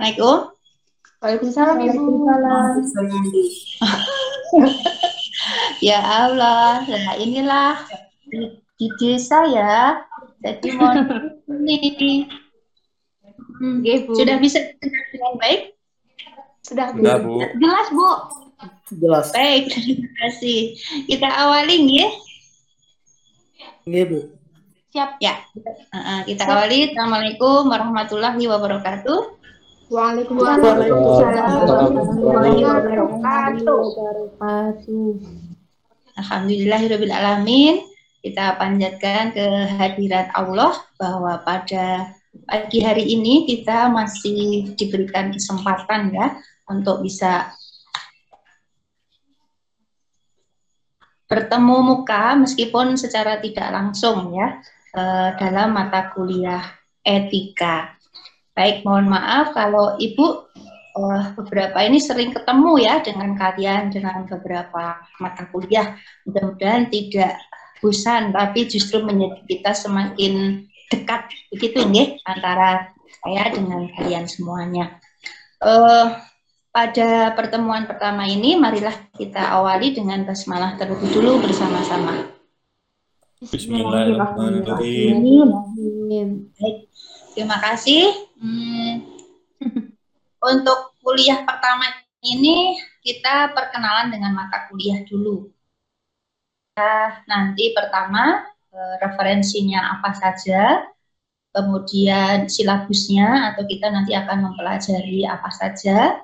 Assalamualaikum. Waalaikumsalam Ibu. ya Allah, nah inilah di, di desa ya. Jadi mau ini hmm, Bu. sudah bisa dengar dengan baik? Sudah, Sudah, Bu. Jelas, Bu. Jelas. Baik, terima kasih. Kita awali ya. Iya, Bu. Siap. Ya, uh, kita awali. Assalamualaikum warahmatullahi wabarakatuh. Waalaikumsalam warahmatullahi wabarakatuh. Alhamdulillahirabbil alamin. Kita panjatkan kehadirat Allah bahwa pada pagi hari ini kita masih diberikan kesempatan ya untuk bisa bertemu muka meskipun secara tidak langsung ya eh, dalam mata kuliah etika. Baik, mohon maaf kalau Ibu eh, beberapa ini sering ketemu ya dengan kalian dengan beberapa mata kuliah. Mudah-mudahan tidak bosan tapi justru menjadi kita semakin dekat begitu ya antara saya dengan kalian semuanya. Uh, pada pertemuan pertama ini, marilah kita awali dengan basmalah terlebih dulu bersama-sama. Bismillahirrahmanirrahim. Baik, terima kasih. Hmm, untuk kuliah pertama ini kita perkenalan dengan mata kuliah dulu. Kita nanti pertama eh, referensinya apa saja, kemudian silabusnya atau kita nanti akan mempelajari apa saja,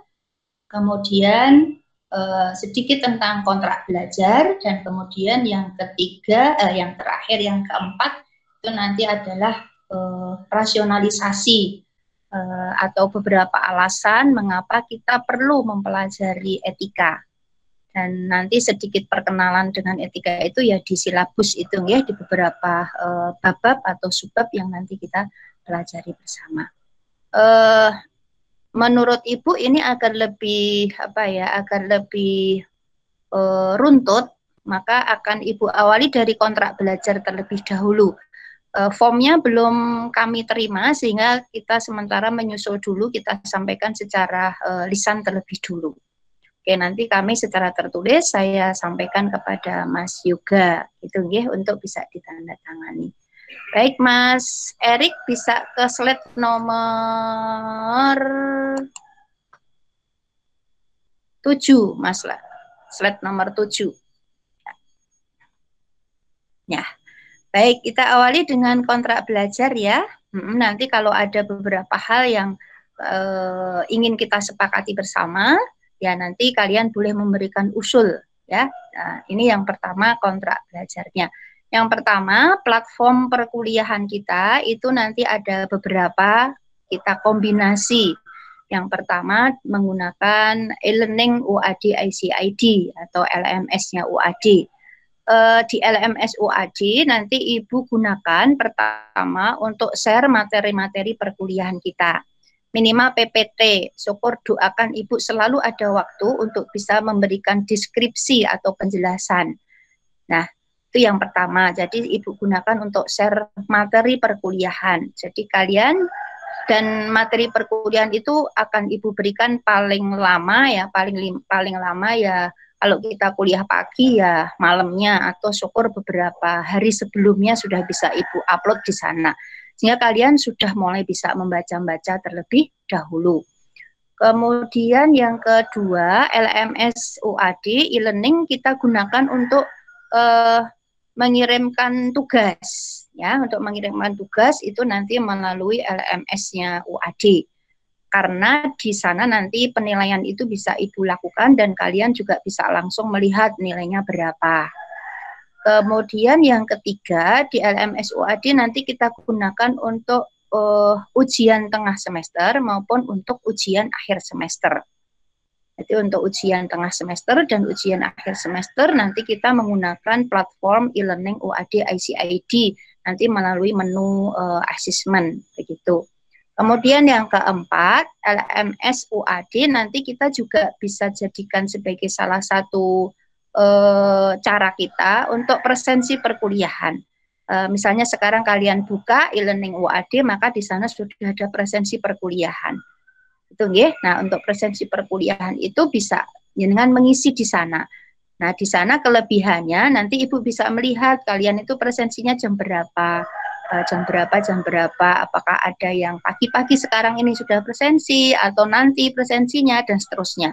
kemudian uh, sedikit tentang kontrak belajar dan kemudian yang ketiga uh, yang terakhir yang keempat itu nanti adalah uh, rasionalisasi uh, atau beberapa alasan mengapa kita perlu mempelajari etika dan nanti sedikit perkenalan dengan etika itu ya di silabus itu ya di beberapa uh, babab atau subbab yang nanti kita pelajari bersama. Uh, menurut Ibu ini agar lebih apa ya, agar lebih runtut, maka akan Ibu awali dari kontrak belajar terlebih dahulu. Uh, formnya belum kami terima sehingga kita sementara menyusul dulu kita sampaikan secara uh, lisan terlebih dulu. Oke, nanti kami secara tertulis saya sampaikan kepada Mas Yoga itu ya untuk bisa ditandatangani. Baik, Mas Erik bisa ke slide nomor 7, Mas lah. Slide nomor 7. Ya. Baik, kita awali dengan kontrak belajar ya. Nanti kalau ada beberapa hal yang uh, ingin kita sepakati bersama, ya nanti kalian boleh memberikan usul ya. Nah, ini yang pertama kontrak belajarnya. Yang pertama, platform perkuliahan kita itu nanti ada beberapa kita kombinasi. Yang pertama menggunakan e-learning UAD ICID atau LMS-nya UAD. Uh, di LMS UAD nanti Ibu gunakan pertama untuk share materi-materi perkuliahan kita. Minimal PPT, syukur doakan Ibu selalu ada waktu untuk bisa memberikan deskripsi atau penjelasan. Nah, itu yang pertama. Jadi Ibu gunakan untuk share materi perkuliahan. Jadi kalian dan materi perkuliahan itu akan Ibu berikan paling lama ya, paling paling lama ya kalau kita kuliah pagi ya malamnya atau syukur beberapa hari sebelumnya sudah bisa Ibu upload di sana. Sehingga kalian sudah mulai bisa membaca-baca terlebih dahulu. Kemudian yang kedua, LMS UAD e-learning kita gunakan untuk uh, mengirimkan tugas ya untuk mengirimkan tugas itu nanti melalui LMS-nya UAD karena di sana nanti penilaian itu bisa ibu lakukan dan kalian juga bisa langsung melihat nilainya berapa. Kemudian yang ketiga di LMS UAD nanti kita gunakan untuk uh, ujian tengah semester maupun untuk ujian akhir semester. Jadi untuk ujian tengah semester dan ujian akhir semester nanti kita menggunakan platform e-learning UAD ICID nanti melalui menu uh, assessment begitu. Kemudian yang keempat, LMS UAD nanti kita juga bisa jadikan sebagai salah satu uh, cara kita untuk presensi perkuliahan. Uh, misalnya sekarang kalian buka e-learning UAD, maka di sana sudah ada presensi perkuliahan Itu nggih. Nah, untuk presensi perkuliahan itu bisa dengan mengisi di sana. Nah, di sana kelebihannya nanti Ibu bisa melihat kalian itu presensinya jam berapa, uh, jam berapa, jam berapa, apakah ada yang pagi-pagi sekarang ini sudah presensi atau nanti presensinya dan seterusnya.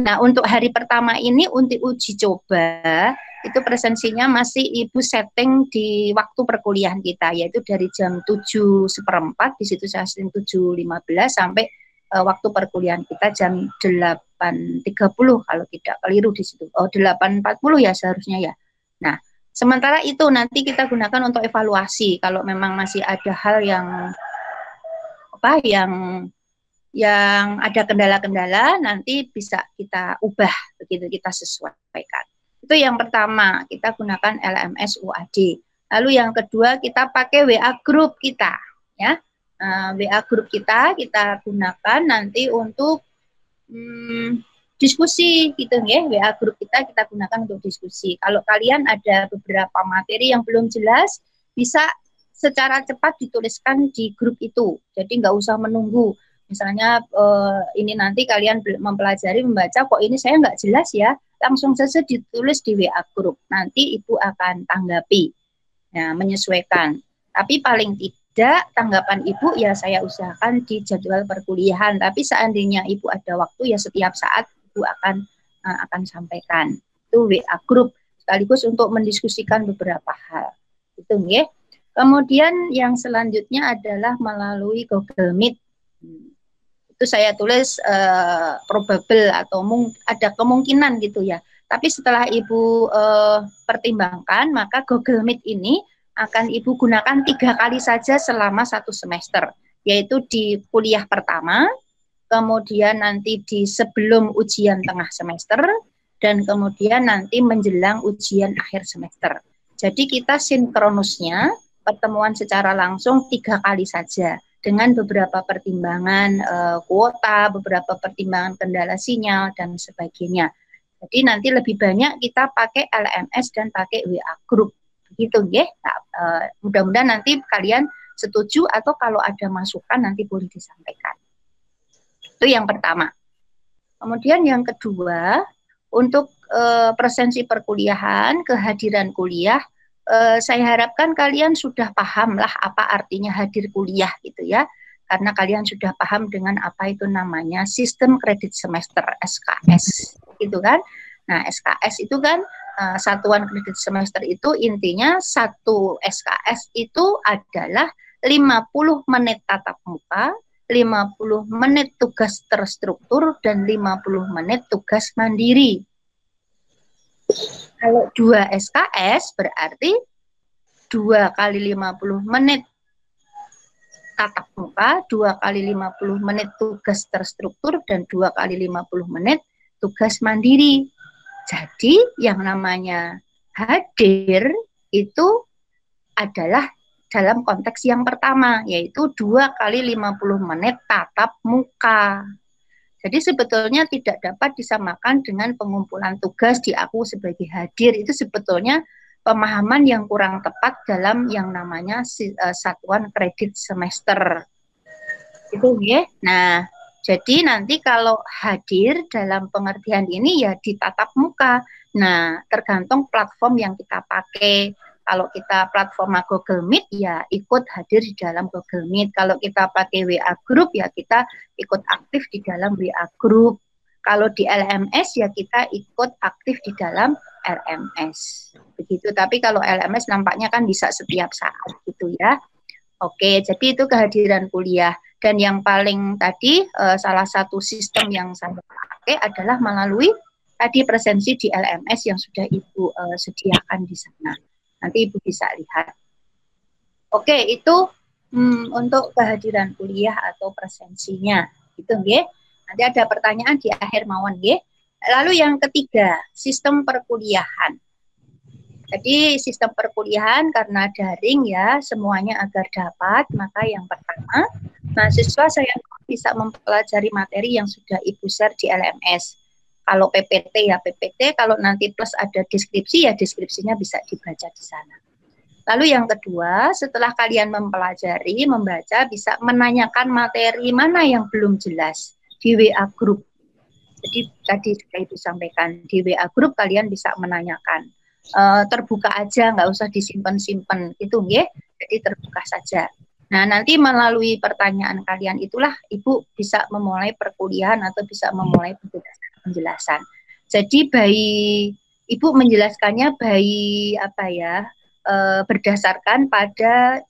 Nah, untuk hari pertama ini untuk uji coba itu presensinya masih Ibu setting di waktu perkuliahan kita yaitu dari jam 7 seperempat di situ saya setting 7.15 sampai uh, waktu perkuliahan kita jam 8.30 kalau tidak keliru di situ. Oh, 8.40 ya seharusnya ya. Nah, sementara itu nanti kita gunakan untuk evaluasi kalau memang masih ada hal yang apa yang yang ada kendala-kendala nanti bisa kita ubah begitu kita sesuaikan. Itu yang pertama, kita gunakan LMS UAD. Lalu yang kedua kita pakai WA group kita ya eh, WA grup kita kita gunakan nanti untuk hmm, diskusi gitu ya. WA grup kita kita gunakan untuk diskusi. Kalau kalian ada beberapa materi yang belum jelas bisa secara cepat dituliskan di grup itu. Jadi nggak usah menunggu. Misalnya uh, ini nanti kalian mempelajari membaca kok ini saya nggak jelas ya? Langsung saja ditulis di WA grup nanti ibu akan tanggapi. Nah menyesuaikan. Tapi paling tidak ada tanggapan ibu ya saya usahakan di jadwal perkuliahan. Tapi seandainya ibu ada waktu ya setiap saat ibu akan uh, akan sampaikan itu WA grup sekaligus untuk mendiskusikan beberapa hal. Itu ya. Kemudian yang selanjutnya adalah melalui Google Meet. Itu saya tulis uh, probable atau mung ada kemungkinan gitu ya. Tapi setelah ibu uh, pertimbangkan maka Google Meet ini akan Ibu gunakan tiga kali saja selama satu semester, yaitu di kuliah pertama, kemudian nanti di sebelum ujian tengah semester, dan kemudian nanti menjelang ujian akhir semester. Jadi kita sinkronusnya pertemuan secara langsung tiga kali saja dengan beberapa pertimbangan e, kuota, beberapa pertimbangan kendala sinyal dan sebagainya. Jadi nanti lebih banyak kita pakai LMS dan pakai WA group gitu ya. Uh, mudah-mudahan nanti kalian setuju atau kalau ada masukan nanti boleh disampaikan. Itu yang pertama. Kemudian yang kedua, untuk uh, presensi perkuliahan, kehadiran kuliah, uh, saya harapkan kalian sudah paham lah apa artinya hadir kuliah gitu ya. Karena kalian sudah paham dengan apa itu namanya sistem kredit semester SKS gitu kan. Nah, SKS itu kan uh, satuan kredit semester itu intinya satu SKS itu adalah 50 menit tatap muka, 50 menit tugas terstruktur dan 50 menit tugas mandiri. Kalau dua SKS berarti dua kali 50 menit tatap muka, dua kali 50 menit tugas terstruktur dan dua kali 50 menit tugas mandiri. Jadi yang namanya hadir itu adalah dalam konteks yang pertama, yaitu dua kali 50 menit tatap muka. Jadi sebetulnya tidak dapat disamakan dengan pengumpulan tugas di aku sebagai hadir. Itu sebetulnya pemahaman yang kurang tepat dalam yang namanya uh, satuan kredit semester. Itu ya. Nah, jadi nanti kalau hadir dalam pengertian ini ya ditatap muka. Nah, tergantung platform yang kita pakai. Kalau kita platform Google Meet ya ikut hadir di dalam Google Meet. Kalau kita pakai WA Group ya kita ikut aktif di dalam WA Group. Kalau di LMS ya kita ikut aktif di dalam LMS. Begitu. Tapi kalau LMS nampaknya kan bisa setiap saat gitu ya. Oke, jadi itu kehadiran kuliah. Dan yang paling tadi uh, salah satu sistem yang saya pakai adalah melalui tadi presensi di LMS yang sudah Ibu uh, sediakan di sana. Nanti Ibu bisa lihat. Oke, itu hmm, untuk kehadiran kuliah atau presensinya. Gitu, nggih. Nanti ada pertanyaan di akhir mawon, nggih. Lalu yang ketiga, sistem perkuliahan. Jadi sistem perkuliahan karena daring ya semuanya agar dapat, maka yang pertama mahasiswa saya bisa mempelajari materi yang sudah Ibu share di LMS. Kalau PPT ya PPT, kalau nanti plus ada deskripsi ya deskripsinya bisa dibaca di sana. Lalu yang kedua, setelah kalian mempelajari, membaca, bisa menanyakan materi mana yang belum jelas. di WA group. Jadi tadi sudah ibu sampaikan di WA group kalian bisa menanyakan uh, terbuka aja nggak usah disimpan-simpan itu ya jadi terbuka saja. Nah nanti melalui pertanyaan kalian itulah ibu bisa memulai perkuliahan atau bisa memulai penjelasan. Jadi bayi ibu menjelaskannya bayi apa ya uh, berdasarkan pada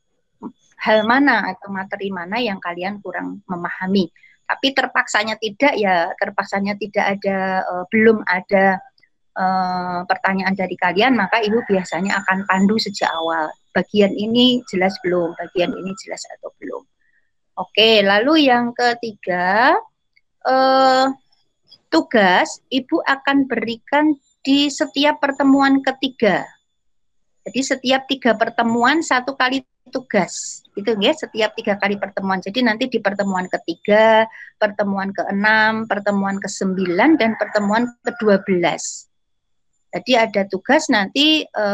hal mana atau materi mana yang kalian kurang memahami. Tapi terpaksanya tidak ya, terpaksanya tidak ada uh, belum ada uh, pertanyaan dari kalian, maka ibu biasanya akan pandu sejak awal. Bagian ini jelas belum, bagian ini jelas atau belum. Oke, lalu yang ketiga, uh, tugas ibu akan berikan di setiap pertemuan ketiga. Jadi setiap tiga pertemuan satu kali tugas. Itu ya setiap tiga kali pertemuan. Jadi nanti di pertemuan ketiga pertemuan keenam pertemuan ke sembilan dan pertemuan ke dua belas. Jadi ada tugas nanti e,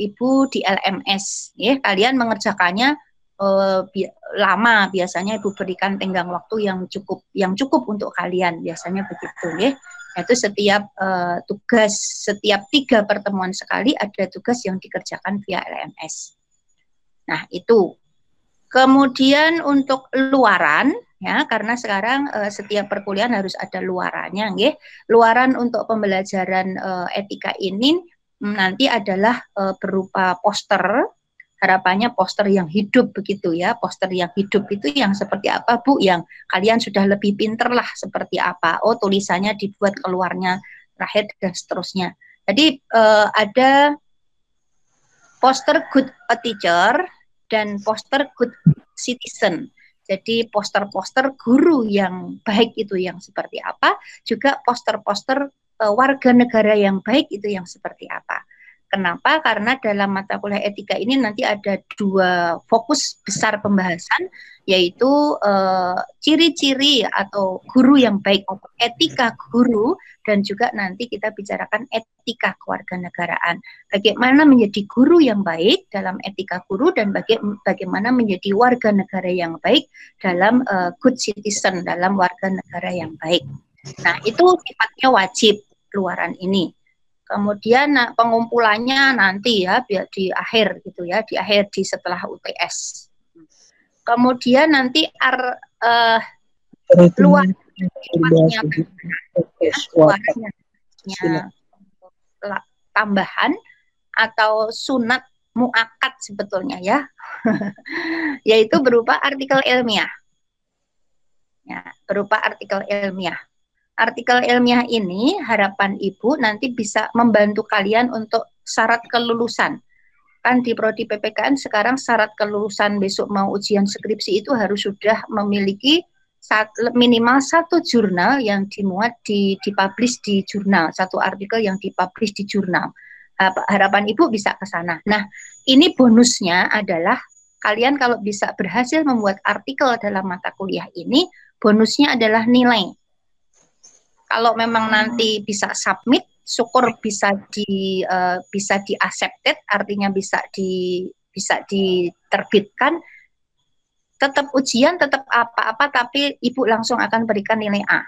ibu di LMS ya kalian mengerjakannya e, bi lama biasanya ibu berikan tenggang waktu yang cukup yang cukup untuk kalian biasanya begitu ya itu setiap uh, tugas setiap tiga pertemuan sekali ada tugas yang dikerjakan via LMS. Nah, itu. Kemudian untuk luaran ya karena sekarang uh, setiap perkuliahan harus ada luarannya nggih. Luaran untuk pembelajaran uh, etika ini nanti adalah uh, berupa poster harapannya poster yang hidup begitu ya poster yang hidup itu yang seperti apa Bu yang kalian sudah lebih pinter lah seperti apa oh tulisannya dibuat keluarnya terakhir dan seterusnya jadi uh, ada poster good a teacher dan poster good citizen. Jadi poster-poster guru yang baik itu yang seperti apa, juga poster-poster uh, warga negara yang baik itu yang seperti apa. Kenapa? Karena dalam mata kuliah etika ini nanti ada dua fokus besar pembahasan, yaitu eh, ciri-ciri uh, atau guru yang baik, etika guru, dan juga nanti kita bicarakan etika kewarganegaraan. Bagaimana menjadi guru yang baik dalam etika guru dan baga bagaimana menjadi warga negara yang baik dalam uh, good citizen, dalam warga negara yang baik. Nah, itu sifatnya wajib luaran ini. Kemudian nah, pengumpulannya nanti ya biar di akhir gitu ya, di akhir di setelah UTS. Kemudian nanti ar, uh, luar tambahan atau sunat muakat sebetulnya ya, yaitu berupa artikel ilmiah. Ya, berupa artikel ilmiah artikel ilmiah ini harapan Ibu nanti bisa membantu kalian untuk syarat kelulusan. Kan di prodi PPKN sekarang syarat kelulusan besok mau ujian skripsi itu harus sudah memiliki saat, minimal satu jurnal yang dimuat di dipublish di jurnal, satu artikel yang dipublish di jurnal. Harapan Ibu bisa ke sana. Nah, ini bonusnya adalah kalian kalau bisa berhasil membuat artikel dalam mata kuliah ini, bonusnya adalah nilai kalau memang nanti bisa submit syukur bisa di uh, bisa di accepted artinya bisa di bisa diterbitkan tetap ujian tetap apa-apa tapi ibu langsung akan berikan nilai A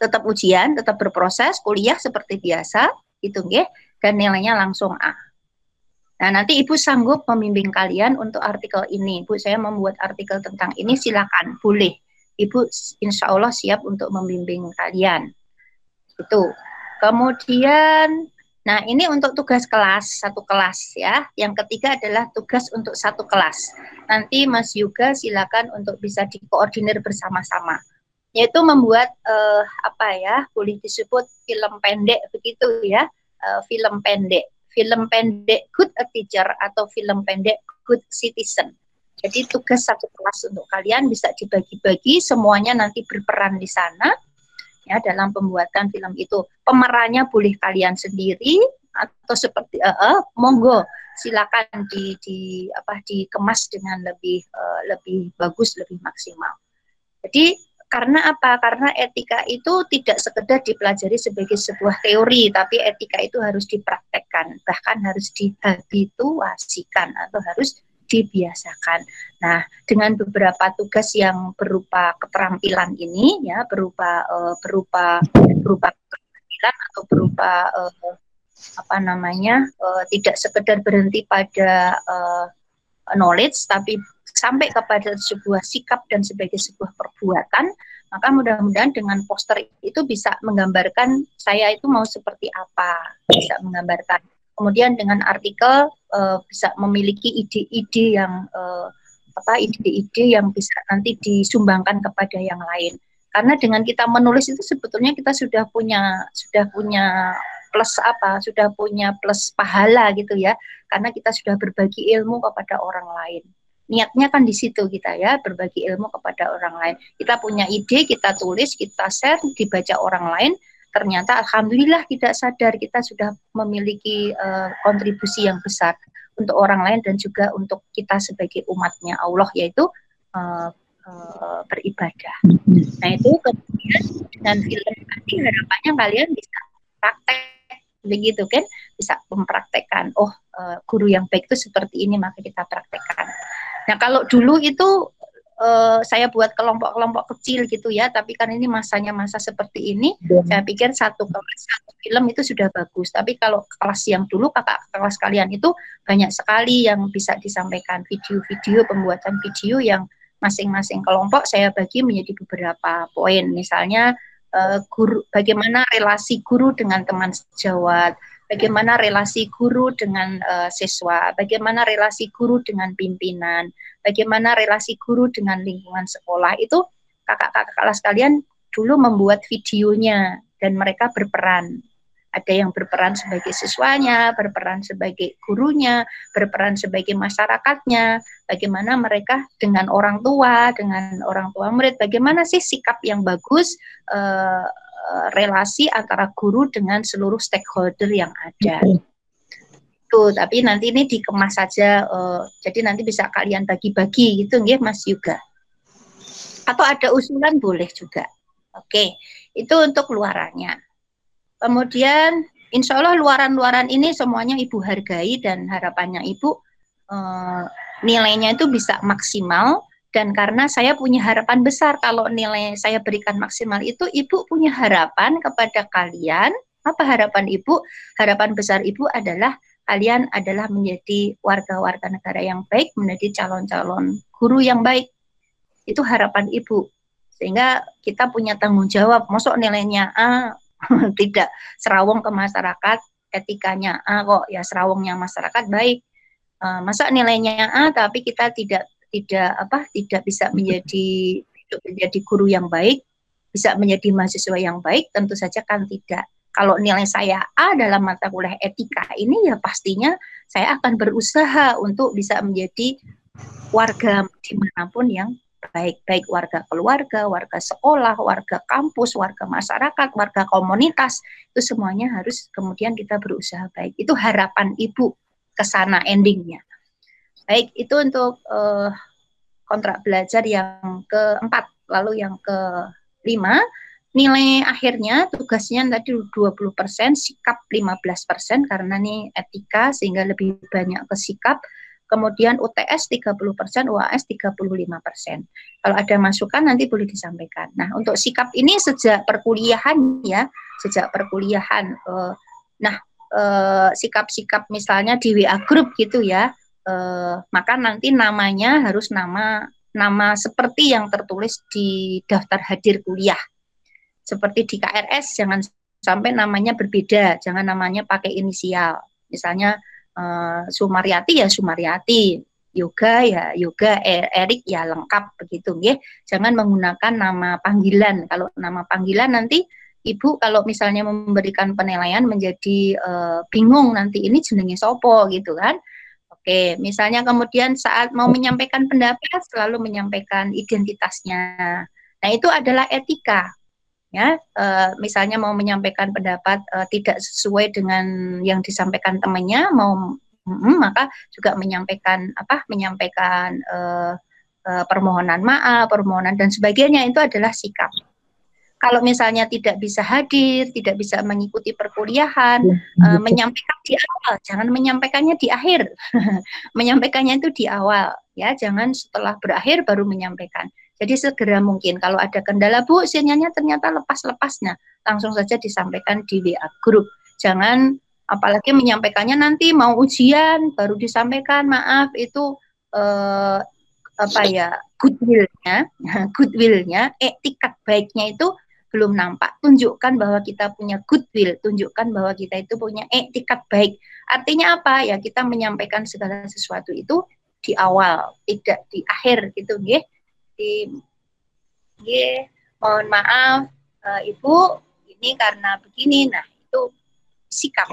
tetap ujian tetap berproses kuliah seperti biasa itu nggih dan nilainya langsung A Nah, nanti Ibu sanggup membimbing kalian untuk artikel ini. Bu, saya membuat artikel tentang ini, silakan, boleh. Ibu insya Allah siap untuk membimbing kalian. Itu. Kemudian, nah ini untuk tugas kelas, satu kelas ya. Yang ketiga adalah tugas untuk satu kelas. Nanti Mas Yuga silakan untuk bisa dikoordinir bersama-sama. Yaitu membuat uh, apa ya, boleh disebut film pendek begitu ya, uh, film pendek. Film pendek Good a Teacher atau film pendek Good Citizen jadi tugas satu kelas untuk kalian bisa dibagi-bagi, semuanya nanti berperan di sana ya dalam pembuatan film itu. Pemerannya boleh kalian sendiri atau seperti uh, uh, monggo silakan di, di apa dikemas dengan lebih uh, lebih bagus, lebih maksimal. Jadi karena apa? Karena etika itu tidak sekedar dipelajari sebagai sebuah teori, tapi etika itu harus dipraktekkan, bahkan harus dihabituasikan atau harus dibiasakan. Nah, dengan beberapa tugas yang berupa keterampilan ini ya, berupa uh, berupa berupa keterampilan atau berupa uh, apa namanya? Uh, tidak sekedar berhenti pada uh, knowledge tapi sampai kepada sebuah sikap dan sebagai sebuah perbuatan, maka mudah-mudahan dengan poster itu bisa menggambarkan saya itu mau seperti apa, bisa menggambarkan kemudian dengan artikel uh, bisa memiliki ide-ide yang uh, apa ide-ide yang bisa nanti disumbangkan kepada yang lain. Karena dengan kita menulis itu sebetulnya kita sudah punya sudah punya plus apa sudah punya plus pahala gitu ya. Karena kita sudah berbagi ilmu kepada orang lain. Niatnya kan di situ kita ya berbagi ilmu kepada orang lain. Kita punya ide kita tulis kita share dibaca orang lain ternyata alhamdulillah tidak sadar kita sudah memiliki uh, kontribusi yang besar untuk orang lain dan juga untuk kita sebagai umatnya Allah yaitu uh, uh, beribadah. Nah itu kemudian dengan film tadi harapannya kalian bisa praktek begitu kan bisa mempraktekkan oh guru yang baik itu seperti ini maka kita praktekkan. Nah kalau dulu itu uh, saya buat kelompok-kelompok kecil gitu ya, tapi kan ini masanya masa seperti ini, yeah. saya pikir satu kelas satu film itu sudah bagus. Tapi kalau kelas yang dulu kakak kelas kalian itu banyak sekali yang bisa disampaikan video-video pembuatan video yang masing-masing kelompok saya bagi menjadi beberapa poin. Misalnya uh, guru bagaimana relasi guru dengan teman sejawat, bagaimana relasi guru dengan uh, siswa, bagaimana relasi guru dengan pimpinan, bagaimana relasi guru dengan lingkungan sekolah. Itu kakak-kakak kelas kalian dulu membuat videonya dan mereka berperan. Ada yang berperan sebagai siswanya, berperan sebagai gurunya, berperan sebagai masyarakatnya, bagaimana mereka dengan orang tua, dengan orang tua murid, bagaimana sih sikap yang bagus uh, Eh, relasi antara guru dengan seluruh stakeholder yang ada. Tuh, tapi nanti ini dikemas saja, uh, jadi nanti bisa kalian bagi-bagi gitu, nggih, Mas Yuga. Atau ada usulan boleh juga. Oke, itu untuk luarannya. Kemudian, insya Allah luaran-luaran ini semuanya Ibu hargai dan harapannya Ibu uh, nilainya itu bisa maksimal dan karena saya punya harapan besar kalau nilai saya berikan maksimal itu ibu punya harapan kepada kalian. Apa harapan ibu? Harapan besar ibu adalah kalian adalah menjadi warga-warga negara yang baik menjadi calon-calon guru yang baik. Itu harapan ibu. Sehingga kita punya tanggung jawab. Masuk nilainya A tidak. Serawong ke masyarakat etikanya A kok. Ya serawongnya masyarakat baik. Uh, masa nilainya A tapi kita tidak tidak apa tidak bisa menjadi menjadi guru yang baik, bisa menjadi mahasiswa yang baik, tentu saja kan tidak. Kalau nilai saya A dalam mata kuliah etika ini ya pastinya saya akan berusaha untuk bisa menjadi warga di mana pun yang baik baik warga keluarga, warga sekolah, warga kampus, warga masyarakat, warga komunitas itu semuanya harus kemudian kita berusaha baik. Itu harapan ibu ke sana endingnya. Baik, itu untuk uh, kontrak belajar yang keempat. Lalu yang kelima, nilai akhirnya tugasnya tadi 20%, sikap 15% karena ini etika sehingga lebih banyak ke sikap. Kemudian UTS 30%, UAS 35%. Kalau ada masukan nanti boleh disampaikan. Nah, untuk sikap ini sejak perkuliahan ya, sejak perkuliahan. Uh, nah, eh, sikap-sikap misalnya di WA group gitu ya, eh, maka nanti namanya harus nama nama seperti yang tertulis di daftar hadir kuliah. Seperti di KRS jangan sampai namanya berbeda, jangan namanya pakai inisial. Misalnya eh, Sumaryati ya Sumaryati, Yoga ya Yoga, e, Erik ya lengkap begitu ya. Jangan menggunakan nama panggilan. Kalau nama panggilan nanti Ibu kalau misalnya memberikan penilaian menjadi uh, bingung nanti ini jenenge sopo gitu kan. Oke, misalnya kemudian saat mau menyampaikan pendapat selalu menyampaikan identitasnya. Nah, itu adalah etika. Ya, e, misalnya mau menyampaikan pendapat e, tidak sesuai dengan yang disampaikan temannya, mau mm, maka juga menyampaikan apa? Menyampaikan e, e, permohonan maaf, permohonan dan sebagainya itu adalah sikap. Kalau misalnya tidak bisa hadir, tidak bisa mengikuti perkuliahan, uh, menyampaikan di awal, jangan menyampaikannya di akhir. menyampaikannya itu di awal, ya, jangan setelah berakhir baru menyampaikan. Jadi segera mungkin kalau ada kendala Bu, sinyalnya ternyata lepas-lepas, nah langsung saja disampaikan di WA grup. Jangan apalagi menyampaikannya nanti mau ujian baru disampaikan, maaf itu eh, apa ya goodwillnya, goodwillnya, etikat baiknya itu belum nampak. Tunjukkan bahwa kita punya goodwill, tunjukkan bahwa kita itu punya etikat baik. Artinya apa? Ya kita menyampaikan segala sesuatu itu di awal, tidak di akhir gitu, nggih. Di nggih, mohon maaf uh, Ibu, ini karena begini. Nah, itu sikap.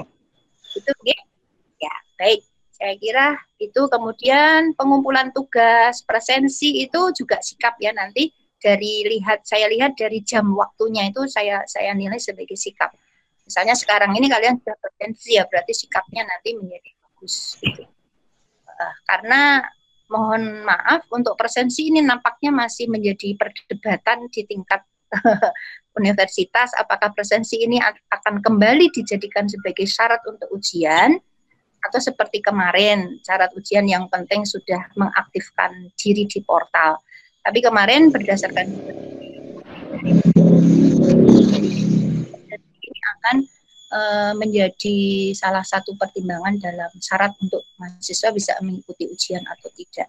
Itu nggih. Ya, baik. Saya kira itu kemudian pengumpulan tugas, presensi itu juga sikap ya nanti dari lihat saya lihat dari jam waktunya itu saya saya nilai sebagai sikap. Misalnya sekarang ini kalian sudah potensi ya berarti sikapnya nanti menjadi bagus. Uh, karena mohon maaf untuk presensi ini nampaknya masih menjadi perdebatan di tingkat universitas apakah presensi ini akan kembali dijadikan sebagai syarat untuk ujian atau seperti kemarin syarat ujian yang penting sudah mengaktifkan diri di portal tapi kemarin berdasarkan ini akan e, menjadi salah satu pertimbangan dalam syarat untuk mahasiswa bisa mengikuti ujian atau tidak.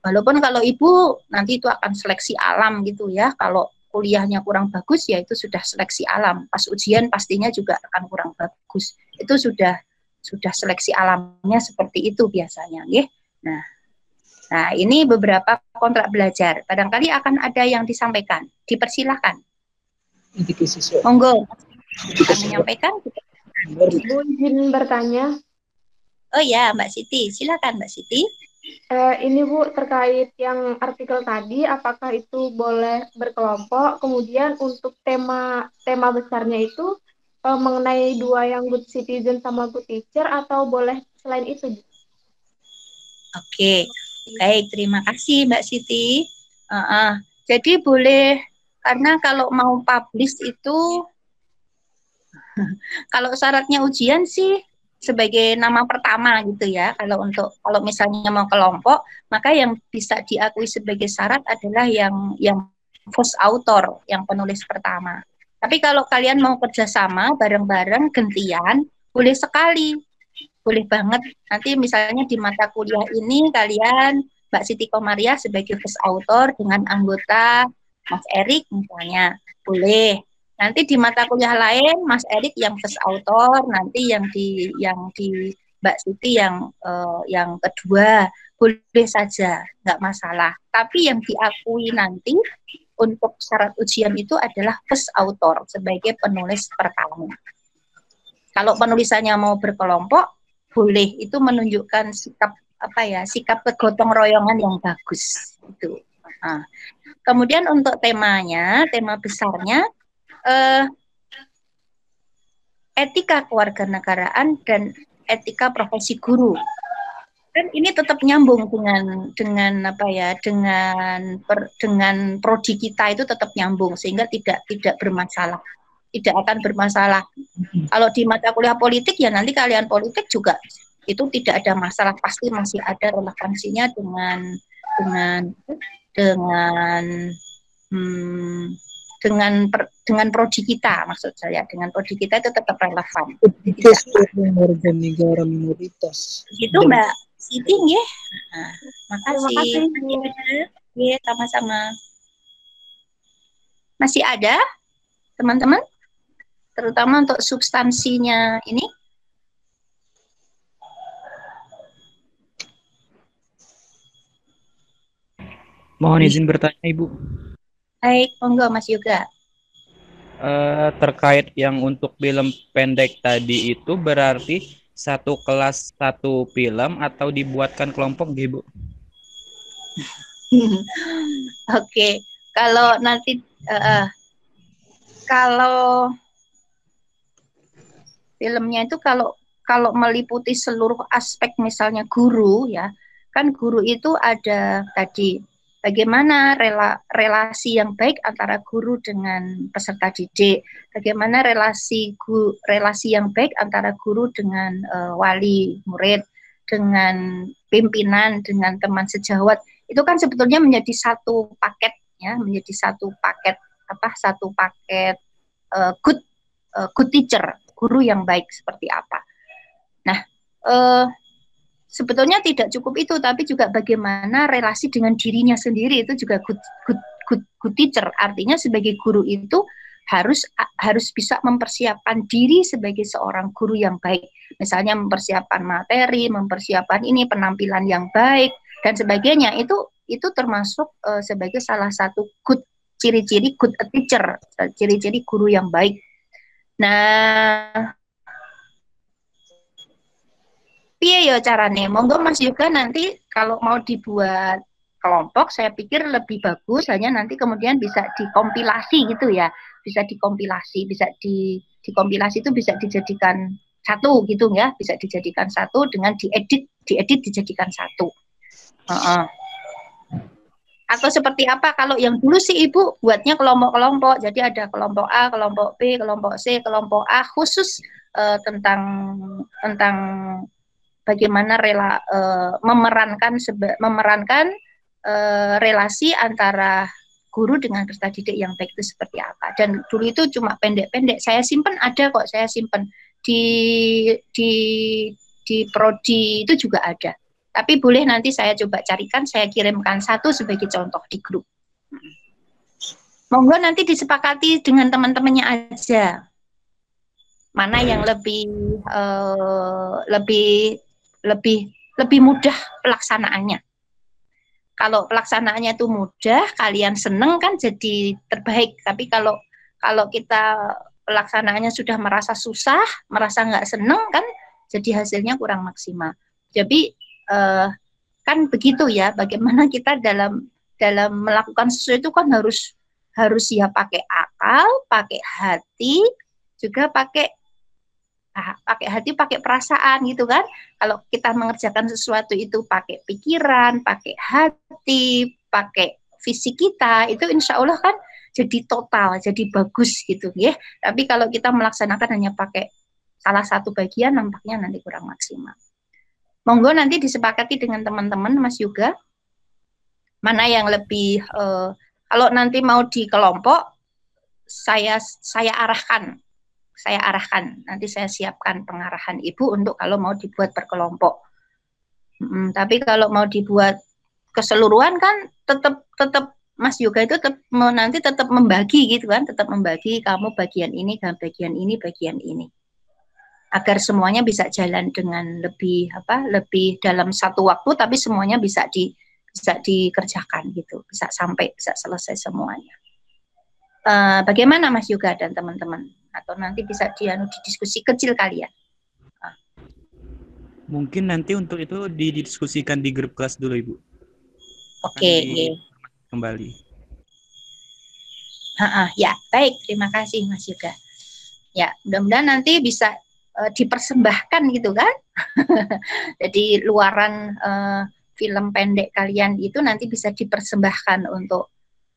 Walaupun kalau ibu nanti itu akan seleksi alam gitu ya. Kalau kuliahnya kurang bagus ya itu sudah seleksi alam. Pas ujian pastinya juga akan kurang bagus. Itu sudah sudah seleksi alamnya seperti itu biasanya, ya. Nah, Nah, ini beberapa kontrak belajar. Barangkali akan ada yang disampaikan. Dipersilahkan. Monggo. Kita menyampaikan. Bu izin bertanya. Oh ya, Mbak Siti. Silakan Mbak Siti. Eh, ini Bu terkait yang artikel tadi, apakah itu boleh berkelompok? Kemudian untuk tema tema besarnya itu eh, mengenai dua yang good citizen sama good teacher atau boleh selain itu? Oke, Baik, terima kasih Mbak Siti. Uh -uh. Jadi boleh karena kalau mau publish itu kalau syaratnya ujian sih sebagai nama pertama gitu ya. Kalau untuk kalau misalnya mau kelompok, maka yang bisa diakui sebagai syarat adalah yang yang first author, yang penulis pertama. Tapi kalau kalian mau kerjasama bareng-bareng gentian, boleh sekali boleh banget. Nanti misalnya di mata kuliah ini kalian Mbak Siti Komaria sebagai first author dengan anggota Mas Erik misalnya. Boleh. Nanti di mata kuliah lain Mas Erik yang first author nanti yang di yang di Mbak Siti yang uh, yang kedua boleh saja nggak masalah. Tapi yang diakui nanti untuk syarat ujian itu adalah first author sebagai penulis pertama. Kalau penulisannya mau berkelompok boleh itu menunjukkan sikap apa ya sikap kegotong royongan yang bagus itu. Nah, kemudian untuk temanya, tema besarnya eh, etika kewarganegaraan dan etika profesi guru. Dan ini tetap nyambung dengan dengan apa ya dengan per, dengan prodi kita itu tetap nyambung sehingga tidak tidak bermasalah tidak akan bermasalah. Kalau di mata kuliah politik ya nanti kalian politik juga itu tidak ada masalah pasti masih ada relevansinya dengan dengan dengan hmm, dengan per, dengan prodi kita maksud saya dengan prodi kita itu tetap relevan. warga negara minoritas. Itu Mbak Siti ya. Nah, makasih. Terima kasih. Ya, sama-sama. Masih ada teman-teman? Terutama untuk substansinya ini? Mohon izin bertanya, Ibu. Baik, monggo Mas Yoga. Uh, terkait yang untuk film pendek tadi itu berarti satu kelas satu film atau dibuatkan kelompok, Ibu? Oke, okay. kalau nanti uh, kalau filmnya itu kalau kalau meliputi seluruh aspek misalnya guru ya kan guru itu ada tadi bagaimana rela, relasi yang baik antara guru dengan peserta didik, bagaimana relasi gu, relasi yang baik antara guru dengan uh, wali murid, dengan pimpinan, dengan teman sejawat, itu kan sebetulnya menjadi satu paket ya, menjadi satu paket apa satu paket uh, good uh, good teacher, guru yang baik seperti apa. Nah, uh, sebetulnya tidak cukup itu, tapi juga bagaimana relasi dengan dirinya sendiri itu juga good, good, good, good teacher. Artinya sebagai guru itu harus harus bisa mempersiapkan diri sebagai seorang guru yang baik. Misalnya mempersiapkan materi, mempersiapkan ini penampilan yang baik dan sebagainya. Itu itu termasuk uh, sebagai salah satu good ciri-ciri good teacher, ciri-ciri guru yang baik. Nah, piye ya carane? Monggo Mas juga nanti kalau mau dibuat kelompok saya pikir lebih bagus hanya nanti kemudian bisa dikompilasi gitu ya. Bisa dikompilasi, bisa di dikompilasi itu bisa dijadikan satu gitu ya, bisa dijadikan satu dengan diedit, diedit dijadikan satu. Uh -uh. Atau seperti apa kalau yang dulu sih Ibu buatnya kelompok-kelompok. Jadi ada kelompok A, kelompok B, kelompok C, kelompok A khusus uh, tentang tentang bagaimana rela uh, memerankan seba, memerankan uh, relasi antara guru dengan peserta didik yang baik itu seperti apa. Dan dulu itu cuma pendek-pendek. Saya simpen ada kok, saya simpen di di di prodi itu juga ada. Tapi boleh nanti saya coba carikan, saya kirimkan satu sebagai contoh di grup. Monggo nanti disepakati dengan teman-temannya aja. Mana yang lebih uh, lebih lebih lebih mudah pelaksanaannya. Kalau pelaksanaannya itu mudah, kalian seneng kan jadi terbaik. Tapi kalau kalau kita pelaksanaannya sudah merasa susah, merasa nggak seneng kan, jadi hasilnya kurang maksimal. Jadi eh, kan begitu ya. Bagaimana kita dalam dalam melakukan sesuatu itu kan harus harus ya pakai akal, pakai hati, juga pakai Nah, pakai hati, pakai perasaan gitu kan. Kalau kita mengerjakan sesuatu itu pakai pikiran, pakai hati, pakai fisik kita, itu insya Allah kan jadi total, jadi bagus gitu ya. Tapi kalau kita melaksanakan hanya pakai salah satu bagian, nampaknya nanti kurang maksimal. Monggo nanti disepakati dengan teman-teman, Mas Yoga, mana yang lebih, eh, kalau nanti mau di kelompok, saya saya arahkan saya arahkan. Nanti saya siapkan pengarahan ibu untuk kalau mau dibuat berkelompok. Hmm, tapi kalau mau dibuat keseluruhan kan tetap tetap Mas Yoga itu tetap nanti tetap membagi gitu kan, tetap membagi kamu bagian ini dan bagian ini, bagian ini. Agar semuanya bisa jalan dengan lebih apa? lebih dalam satu waktu tapi semuanya bisa di bisa dikerjakan gitu, bisa sampai bisa selesai semuanya. Uh, bagaimana Mas Yoga dan teman-teman? atau nanti bisa dianu di diskusi kecil kalian. Ah. Mungkin nanti untuk itu didiskusikan di grup kelas dulu Ibu. Oke, okay, kembali. Ha -ha, ya, baik. Terima kasih Mas Yoga. Ya, mudah-mudahan nanti bisa uh, dipersembahkan gitu kan. Jadi luaran uh, film pendek kalian itu nanti bisa dipersembahkan untuk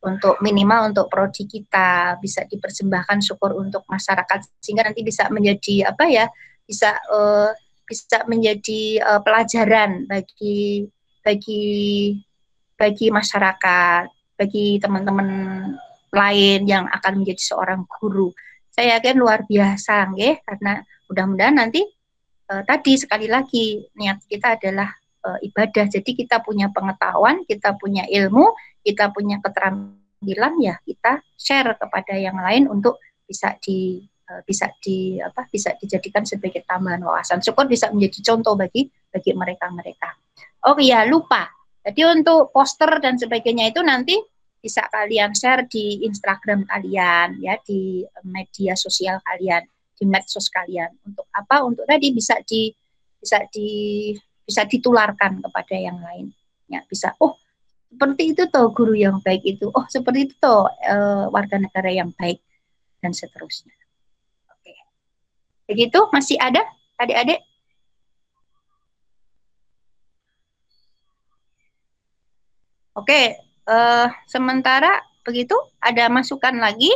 untuk minimal untuk prodi kita bisa dipersembahkan syukur untuk masyarakat sehingga nanti bisa menjadi apa ya bisa uh, bisa menjadi uh, pelajaran bagi bagi bagi masyarakat bagi teman-teman lain yang akan menjadi seorang guru saya yakin luar biasa ya karena mudah-mudahan nanti uh, tadi sekali lagi niat kita adalah uh, ibadah. Jadi kita punya pengetahuan kita punya ilmu kita punya keterampilan ya kita share kepada yang lain untuk bisa di eh, bisa di apa bisa dijadikan sebagai tambahan wawasan. Syukur bisa menjadi contoh bagi bagi mereka mereka oh iya lupa. Jadi untuk poster dan sebagainya itu nanti bisa kalian share di Instagram kalian ya di media sosial kalian di medsos kalian. Untuk apa? Untuk tadi bisa di bisa di bisa ditularkan kepada yang lain. Ya bisa oh seperti itu toh guru yang baik itu. Oh seperti itu toh e, warga negara yang baik dan seterusnya. Oke. Begitu? Masih ada adik-adik? Oke Uh, sementara begitu, ada masukan lagi?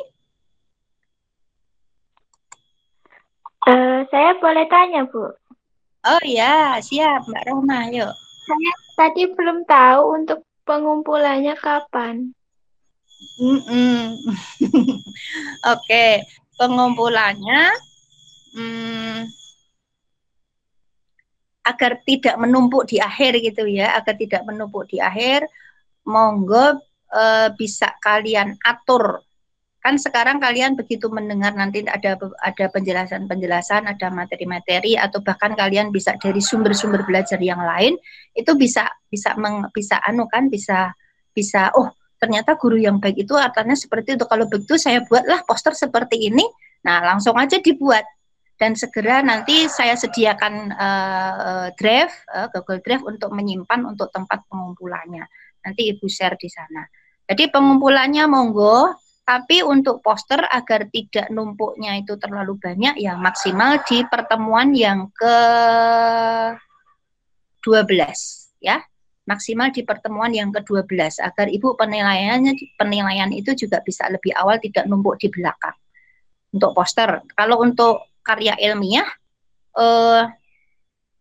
Uh, saya boleh tanya, Bu? Oh ya, siap Mbak Roma, yuk. Saya tadi belum tahu untuk pengumpulannya kapan. Mm -mm. Oke, pengumpulannya hmm, agar tidak menumpuk di akhir gitu ya, agar tidak menumpuk di akhir, monggo e, bisa kalian atur. Kan sekarang kalian begitu mendengar nanti ada ada penjelasan-penjelasan, ada materi-materi atau bahkan kalian bisa dari sumber-sumber belajar yang lain itu bisa bisa meng, bisa anu kan bisa bisa oh ternyata guru yang baik itu artinya seperti itu. Kalau begitu saya buatlah poster seperti ini. Nah, langsung aja dibuat dan segera nanti saya sediakan uh, drive uh, Google Drive untuk menyimpan untuk tempat pengumpulannya. Nanti Ibu share di sana. Jadi pengumpulannya monggo, tapi untuk poster agar tidak numpuknya itu terlalu banyak ya maksimal di pertemuan yang ke 12 ya maksimal di pertemuan yang ke-12 agar Ibu penilaiannya penilaian itu juga bisa lebih awal tidak numpuk di belakang. Untuk poster, kalau untuk karya ilmiah eh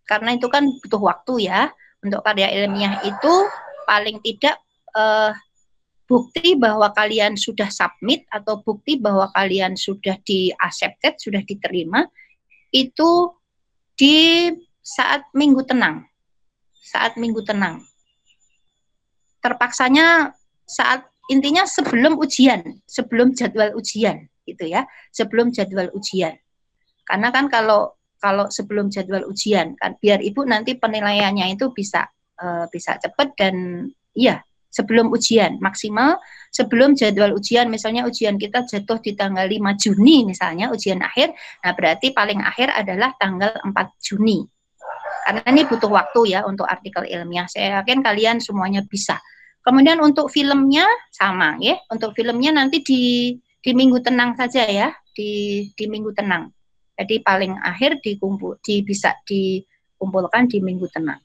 karena itu kan butuh waktu ya. Untuk karya ilmiah itu paling tidak eh, bukti bahwa kalian sudah submit atau bukti bahwa kalian sudah di accepted, sudah diterima itu di saat minggu tenang. Saat minggu tenang terpaksanya saat intinya sebelum ujian, sebelum jadwal ujian gitu ya, sebelum jadwal ujian. Karena kan kalau kalau sebelum jadwal ujian kan biar ibu nanti penilaiannya itu bisa uh, bisa cepat dan iya sebelum ujian maksimal sebelum jadwal ujian. Misalnya ujian kita jatuh di tanggal 5 Juni misalnya ujian akhir. Nah berarti paling akhir adalah tanggal 4 Juni. Karena ini butuh waktu ya untuk artikel ilmiah. Saya yakin kalian semuanya bisa. Kemudian untuk filmnya sama ya. Untuk filmnya nanti di di minggu tenang saja ya, di di minggu tenang. Jadi paling akhir dikumpul di bisa dikumpulkan di minggu tenang.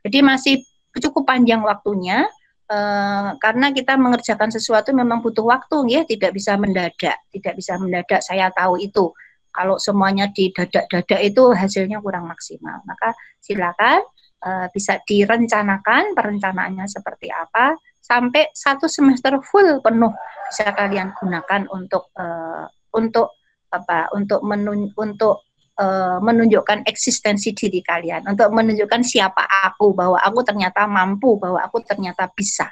Jadi masih cukup panjang waktunya eh, karena kita mengerjakan sesuatu memang butuh waktu ya, tidak bisa mendadak, tidak bisa mendadak. Saya tahu itu. Kalau semuanya di dadak-dadak itu hasilnya kurang maksimal. Maka silakan uh, bisa direncanakan perencanaannya seperti apa sampai satu semester full penuh bisa kalian gunakan untuk uh, untuk apa untuk menun untuk uh, menunjukkan eksistensi diri kalian. Untuk menunjukkan siapa aku bahwa aku ternyata mampu bahwa aku ternyata bisa.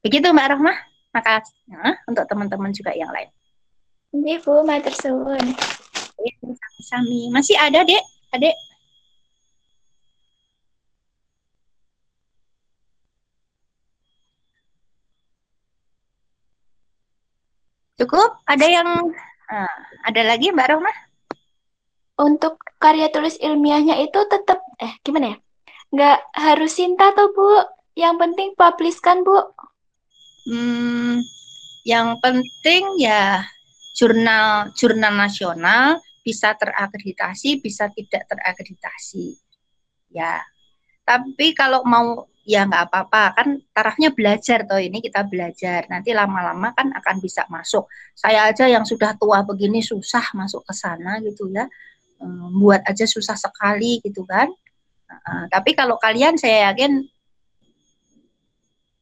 Begitu Mbak Rahma. Maka uh, untuk teman-teman juga yang lain. Ini Bu matur suwun sami masih ada dek? Adek Cukup? Ada yang uh, ada lagi Mbak Rohma? Untuk karya tulis ilmiahnya itu tetap eh gimana ya? Nggak harus cinta tuh Bu. Yang penting publish kan Bu? Hmm, yang penting ya jurnal jurnal nasional bisa terakreditasi, bisa tidak terakreditasi. Ya. Tapi kalau mau ya nggak apa-apa kan tarafnya belajar toh ini kita belajar nanti lama-lama kan akan bisa masuk saya aja yang sudah tua begini susah masuk ke sana gitu ya buat aja susah sekali gitu kan uh, tapi kalau kalian saya yakin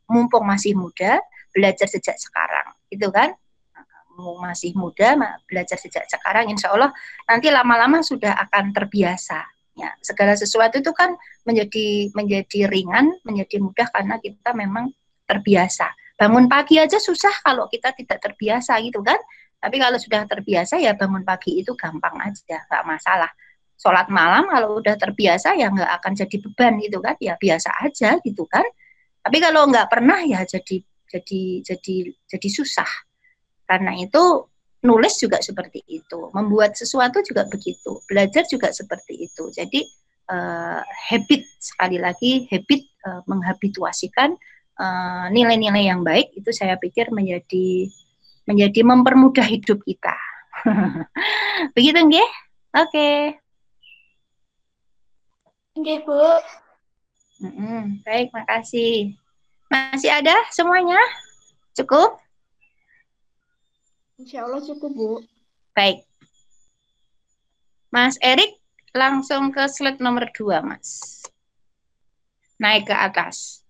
mumpung masih muda belajar sejak sekarang gitu kan masih muda belajar sejak sekarang insya Allah nanti lama-lama sudah akan terbiasa Ya, segala sesuatu itu kan menjadi menjadi ringan, menjadi mudah karena kita memang terbiasa. Bangun pagi aja susah kalau kita tidak terbiasa gitu kan. Tapi kalau sudah terbiasa ya bangun pagi itu gampang aja, nggak masalah. Sholat malam kalau udah terbiasa ya nggak akan jadi beban gitu kan, ya biasa aja gitu kan. Tapi kalau nggak pernah ya jadi jadi jadi jadi susah. Karena itu nulis juga seperti itu, membuat sesuatu juga begitu, belajar juga seperti itu. Jadi uh, habit sekali lagi habit uh, menghabituasikan eh, nilai-nilai uh, yang baik itu saya pikir menjadi menjadi mempermudah hidup kita. begitu nggih? Oke. Okay. Nggih, Bu. Mm -hmm. Baik, makasih. Masih ada semuanya? Cukup? Insya Allah cukup, Bu. Baik. Mas Erik, langsung ke slide nomor dua, Mas. Naik ke atas.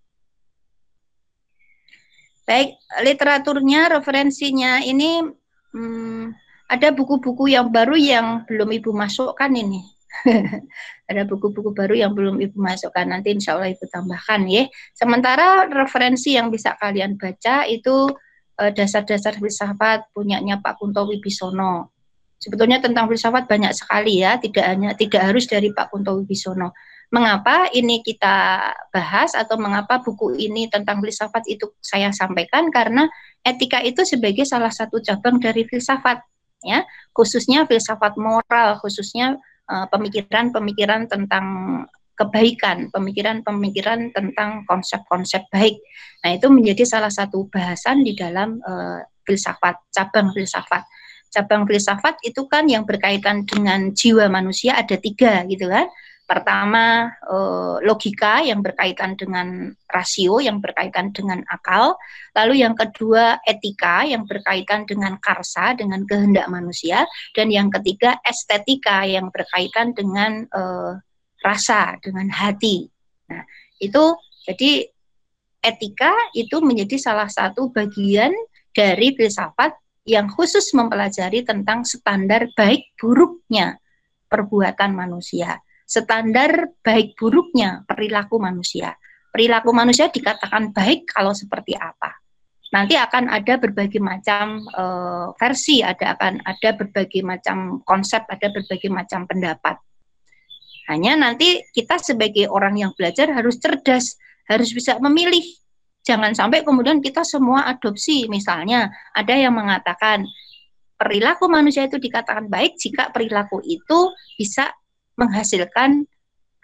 Baik, literaturnya, referensinya ini hmm, ada buku-buku yang baru yang belum Ibu masukkan ini. ada buku-buku baru yang belum Ibu masukkan. Nanti insya Allah Ibu tambahkan ya. Sementara referensi yang bisa kalian baca itu eh, dasar-dasar filsafat punyanya Pak Kunto Wibisono. Sebetulnya tentang filsafat banyak sekali ya, tidak hanya tidak harus dari Pak Kunto Wibisono. Mengapa ini kita bahas atau mengapa buku ini tentang filsafat itu saya sampaikan karena etika itu sebagai salah satu cabang dari filsafat ya, khususnya filsafat moral, khususnya eh, pemikiran-pemikiran uh, tentang kebaikan, pemikiran-pemikiran tentang konsep-konsep baik. Nah, itu menjadi salah satu bahasan di dalam uh, filsafat, cabang filsafat. Cabang filsafat itu kan yang berkaitan dengan jiwa manusia ada tiga gitu kan Pertama, eh, logika yang berkaitan dengan rasio, yang berkaitan dengan akal. Lalu yang kedua, etika yang berkaitan dengan karsa, dengan kehendak manusia. Dan yang ketiga, estetika yang berkaitan dengan eh, rasa, dengan hati. Nah, itu jadi etika itu menjadi salah satu bagian dari filsafat yang khusus mempelajari tentang standar baik buruknya perbuatan manusia standar baik buruknya perilaku manusia. Perilaku manusia dikatakan baik kalau seperti apa. Nanti akan ada berbagai macam uh, versi, ada akan ada berbagai macam konsep, ada berbagai macam pendapat. Hanya nanti kita sebagai orang yang belajar harus cerdas, harus bisa memilih. Jangan sampai kemudian kita semua adopsi. Misalnya ada yang mengatakan perilaku manusia itu dikatakan baik jika perilaku itu bisa menghasilkan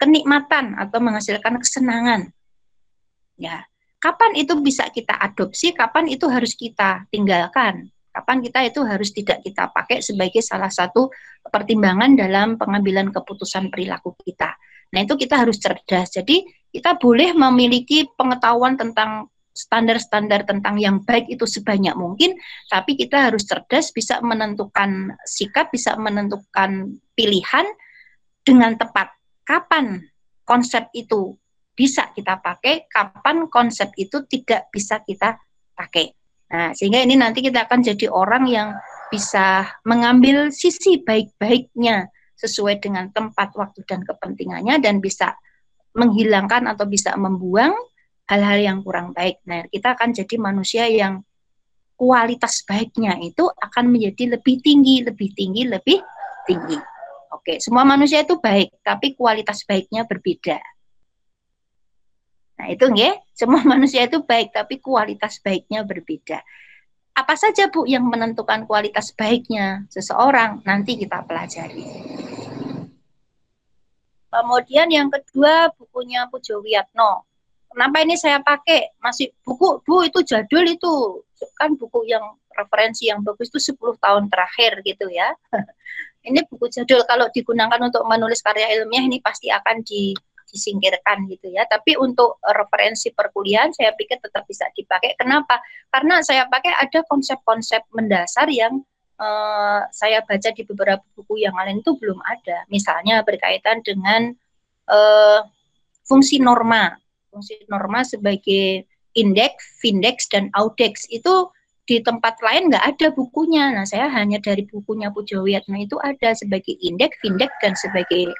kenikmatan atau menghasilkan kesenangan. Ya, kapan itu bisa kita adopsi, kapan itu harus kita tinggalkan, kapan kita itu harus tidak kita pakai sebagai salah satu pertimbangan dalam pengambilan keputusan perilaku kita. Nah, itu kita harus cerdas. Jadi, kita boleh memiliki pengetahuan tentang standar-standar tentang yang baik itu sebanyak mungkin, tapi kita harus cerdas, bisa menentukan sikap, bisa menentukan pilihan, dengan tepat. Kapan konsep itu bisa kita pakai, kapan konsep itu tidak bisa kita pakai. Nah, sehingga ini nanti kita akan jadi orang yang bisa mengambil sisi baik-baiknya sesuai dengan tempat, waktu, dan kepentingannya dan bisa menghilangkan atau bisa membuang hal-hal yang kurang baik. Nah, kita akan jadi manusia yang kualitas baiknya itu akan menjadi lebih tinggi, lebih tinggi, lebih tinggi. Oke, semua manusia itu baik, tapi kualitas baiknya berbeda. Nah, itu nggih, semua manusia itu baik, tapi kualitas baiknya berbeda. Apa saja Bu yang menentukan kualitas baiknya seseorang? Nanti kita pelajari. Kemudian yang kedua bukunya Pujo Wiyatno. Kenapa ini saya pakai? Masih buku Bu itu jadul itu. Kan buku yang referensi yang bagus itu 10 tahun terakhir gitu ya. ini buku jadul kalau digunakan untuk menulis karya ilmiah ini pasti akan di, disingkirkan gitu ya. Tapi untuk referensi perkuliahan saya pikir tetap bisa dipakai. Kenapa? Karena saya pakai ada konsep-konsep mendasar yang uh, saya baca di beberapa buku yang lain itu belum ada. Misalnya berkaitan dengan uh, fungsi norma. Fungsi norma sebagai indeks, vindex, dan audex itu di tempat lain nggak ada bukunya. Nah, saya hanya dari bukunya Pujo Wiyatno itu ada sebagai indeks, vindex dan sebagai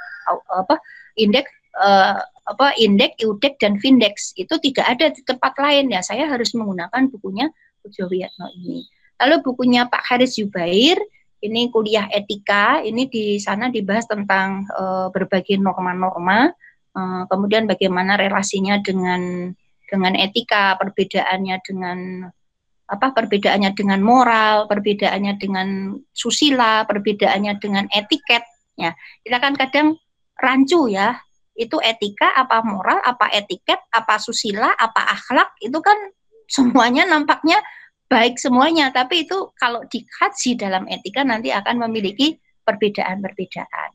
apa indeks uh, apa indeks, iudek dan vindex itu tidak ada di tempat lain ya. Saya harus menggunakan bukunya Pujo Wiyatno ini. Lalu bukunya Pak Haris Yubair ini kuliah etika, ini di sana dibahas tentang uh, berbagai norma-norma, uh, kemudian bagaimana relasinya dengan dengan etika, perbedaannya dengan apa perbedaannya dengan moral, perbedaannya dengan susila, perbedaannya dengan etiket. Ya, kita kan kadang rancu ya, itu etika apa moral, apa etiket, apa susila, apa akhlak, itu kan semuanya nampaknya baik semuanya, tapi itu kalau dikaji dalam etika nanti akan memiliki perbedaan-perbedaan.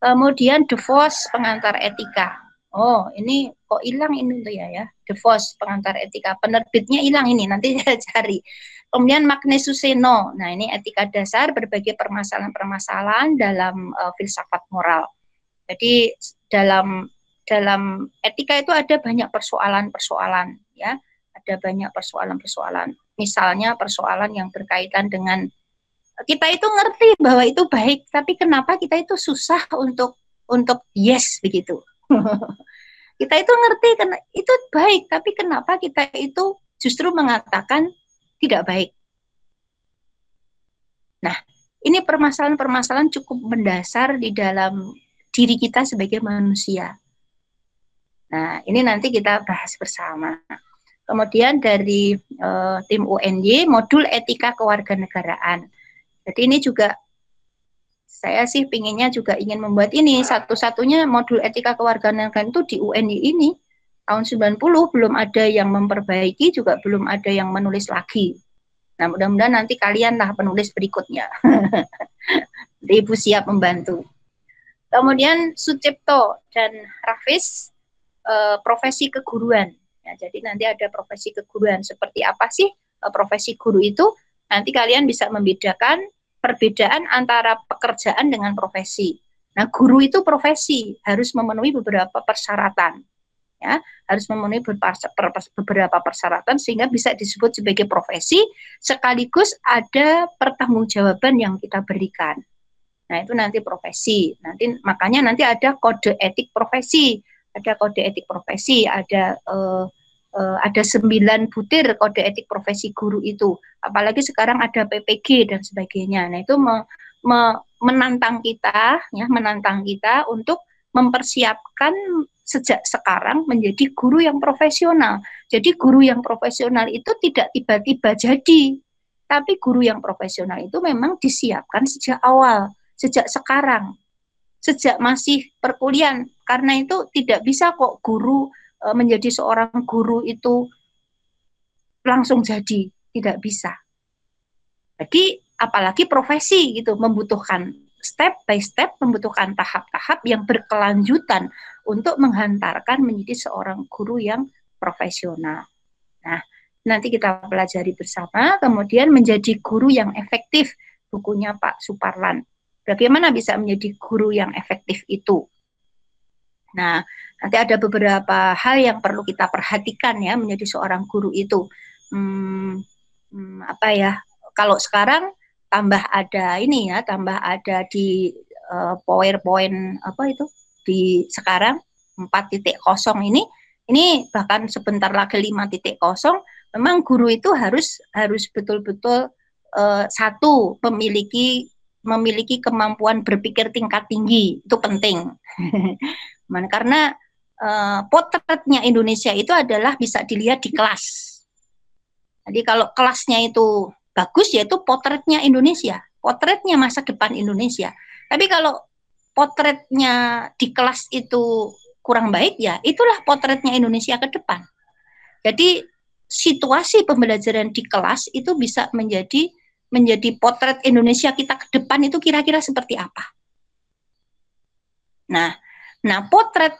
Kemudian De Vos pengantar etika. Oh, ini kok hilang ini tuh ya ya. The Vos pengantar etika penerbitnya hilang ini nanti saya cari. Kemudian Magnesius Seno. Nah, ini etika dasar berbagai permasalahan-permasalahan dalam uh, filsafat moral. Jadi dalam dalam etika itu ada banyak persoalan-persoalan ya. Ada banyak persoalan-persoalan. Misalnya persoalan yang berkaitan dengan kita itu ngerti bahwa itu baik, tapi kenapa kita itu susah untuk untuk yes begitu. kita itu ngerti karena itu baik, tapi kenapa kita itu justru mengatakan tidak baik. Nah, ini permasalahan-permasalahan cukup mendasar di dalam diri kita sebagai manusia. Nah, ini nanti kita bahas bersama. Kemudian dari uh, tim UNY, modul etika kewarganegaraan. Jadi ini juga saya sih pinginnya juga ingin membuat ini satu-satunya modul etika kewarganegaraan itu di UNY ini tahun 90 belum ada yang memperbaiki juga belum ada yang menulis lagi. Nah, mudah-mudahan nanti kalian lah penulis berikutnya. Ibu siap membantu. Kemudian Sucipto dan Rafis eh, profesi keguruan. Ya, jadi nanti ada profesi keguruan. Seperti apa sih eh, profesi guru itu? Nanti kalian bisa membedakan perbedaan antara pekerjaan dengan profesi. Nah, guru itu profesi harus memenuhi beberapa persyaratan ya harus memenuhi beberapa persyaratan sehingga bisa disebut sebagai profesi sekaligus ada pertanggungjawaban yang kita berikan. Nah, itu nanti profesi. Nanti makanya nanti ada kode etik profesi, ada kode etik profesi, ada uh, uh, ada sembilan butir kode etik profesi guru itu. Apalagi sekarang ada PPG dan sebagainya. Nah, itu me, me, menantang kita ya, menantang kita untuk mempersiapkan sejak sekarang menjadi guru yang profesional. Jadi guru yang profesional itu tidak tiba-tiba jadi, tapi guru yang profesional itu memang disiapkan sejak awal, sejak sekarang, sejak masih perkuliahan. Karena itu tidak bisa kok guru e, menjadi seorang guru itu langsung jadi, tidak bisa. Jadi apalagi profesi gitu membutuhkan step by step membutuhkan tahap-tahap yang berkelanjutan untuk menghantarkan menjadi seorang guru yang profesional. Nah, nanti kita pelajari bersama, kemudian menjadi guru yang efektif, bukunya Pak Suparlan. Bagaimana bisa menjadi guru yang efektif itu? Nah, nanti ada beberapa hal yang perlu kita perhatikan ya menjadi seorang guru itu. Hmm, hmm, apa ya? Kalau sekarang tambah ada ini ya, tambah ada di uh, PowerPoint apa itu di sekarang 4.0 ini, ini bahkan sebentar lagi 5.0 memang guru itu harus harus betul-betul uh, satu memiliki memiliki kemampuan berpikir tingkat tinggi itu penting karena uh, potretnya Indonesia itu adalah bisa dilihat di kelas jadi kalau kelasnya itu bagus yaitu potretnya Indonesia, potretnya masa depan Indonesia. Tapi kalau potretnya di kelas itu kurang baik ya, itulah potretnya Indonesia ke depan. Jadi situasi pembelajaran di kelas itu bisa menjadi menjadi potret Indonesia kita ke depan itu kira-kira seperti apa. Nah, nah potret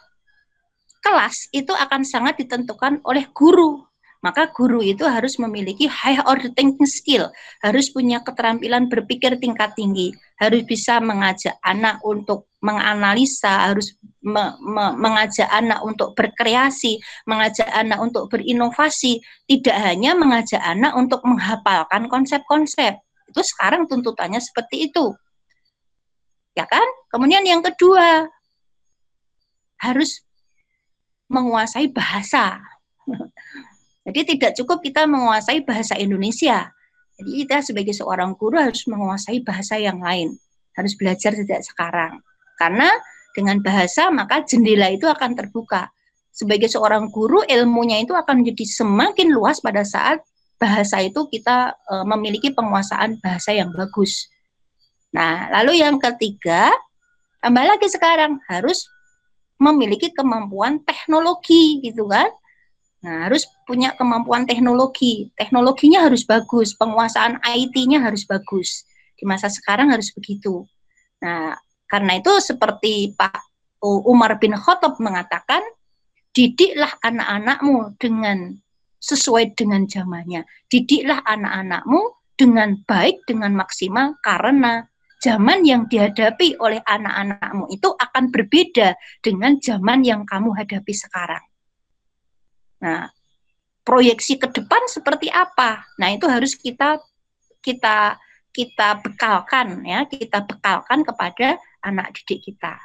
kelas itu akan sangat ditentukan oleh guru maka guru itu harus memiliki high order thinking skill, harus punya keterampilan berpikir tingkat tinggi, harus bisa mengajak anak untuk menganalisa, harus me, me, mengajak anak untuk berkreasi, mengajak anak untuk berinovasi, tidak hanya mengajak anak untuk menghafalkan konsep-konsep. Itu sekarang tuntutannya seperti itu. Ya kan? Kemudian yang kedua, harus menguasai bahasa. Jadi tidak cukup kita menguasai bahasa Indonesia. Jadi kita sebagai seorang guru harus menguasai bahasa yang lain. Harus belajar sejak sekarang. Karena dengan bahasa maka jendela itu akan terbuka. Sebagai seorang guru ilmunya itu akan menjadi semakin luas pada saat bahasa itu kita e, memiliki penguasaan bahasa yang bagus. Nah, lalu yang ketiga, tambah lagi sekarang harus memiliki kemampuan teknologi gitu kan Nah, harus punya kemampuan teknologi. Teknologinya harus bagus, penguasaan IT-nya harus bagus. Di masa sekarang harus begitu. Nah, karena itu seperti Pak Umar bin Khattab mengatakan, didiklah anak-anakmu dengan sesuai dengan zamannya. Didiklah anak-anakmu dengan baik, dengan maksimal, karena zaman yang dihadapi oleh anak-anakmu itu akan berbeda dengan zaman yang kamu hadapi sekarang. Nah, proyeksi ke depan seperti apa? Nah, itu harus kita kita kita bekalkan ya, kita bekalkan kepada anak didik kita.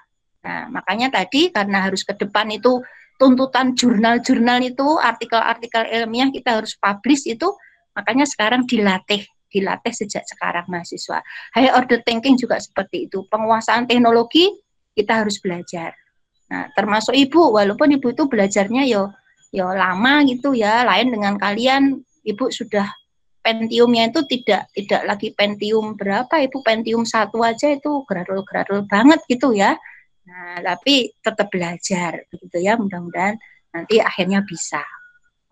Nah, makanya tadi karena harus ke depan itu tuntutan jurnal-jurnal itu, artikel-artikel ilmiah kita harus publish itu, makanya sekarang dilatih dilatih sejak sekarang mahasiswa. High order thinking juga seperti itu. Penguasaan teknologi kita harus belajar. Nah, termasuk ibu, walaupun ibu itu belajarnya yo yo lama gitu ya, lain dengan kalian, ibu sudah Pentiumnya itu tidak tidak lagi Pentium berapa, ibu Pentium satu aja itu gradul-gradul banget gitu ya. Nah, tapi tetap belajar begitu ya, mudah-mudahan nanti akhirnya bisa.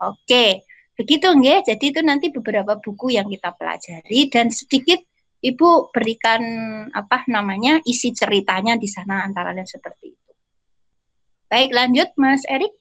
Oke. Begitu nggih. Jadi itu nanti beberapa buku yang kita pelajari dan sedikit Ibu berikan apa namanya isi ceritanya di sana antara lain seperti itu. Baik, lanjut Mas Erik.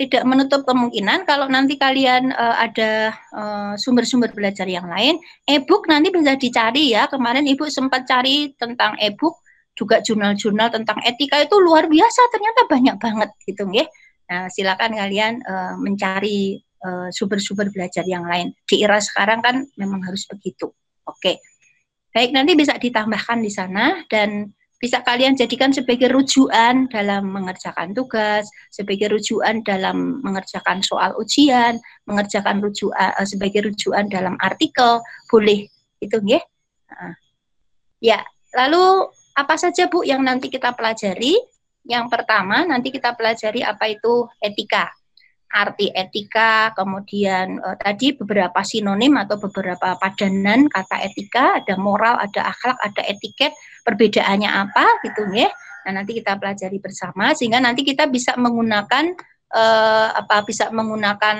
Tidak menutup kemungkinan kalau nanti kalian uh, ada eh, sumber-sumber uh, belajar yang lain, e-book nanti bisa dicari ya. Kemarin Ibu sempat cari tentang e-book juga jurnal-jurnal tentang etika itu luar biasa ternyata banyak banget gitu nggih. Nah, silakan kalian uh, mencari eh, sumber-sumber uh, belajar yang lain. Di era sekarang kan memang harus begitu. Oke. Baik, nanti bisa ditambahkan di sana dan bisa kalian jadikan sebagai rujukan dalam mengerjakan tugas, sebagai rujukan dalam mengerjakan soal ujian, mengerjakan rujukan uh, sebagai rujukan dalam artikel, boleh itu nggih. Nah. Ya, lalu apa saja Bu yang nanti kita pelajari? Yang pertama nanti kita pelajari apa itu etika. Arti etika, kemudian eh, tadi beberapa sinonim atau beberapa padanan kata etika, ada moral, ada akhlak, ada etiket, perbedaannya apa gitu ya. Nah, nanti kita pelajari bersama sehingga nanti kita bisa menggunakan eh, apa bisa menggunakan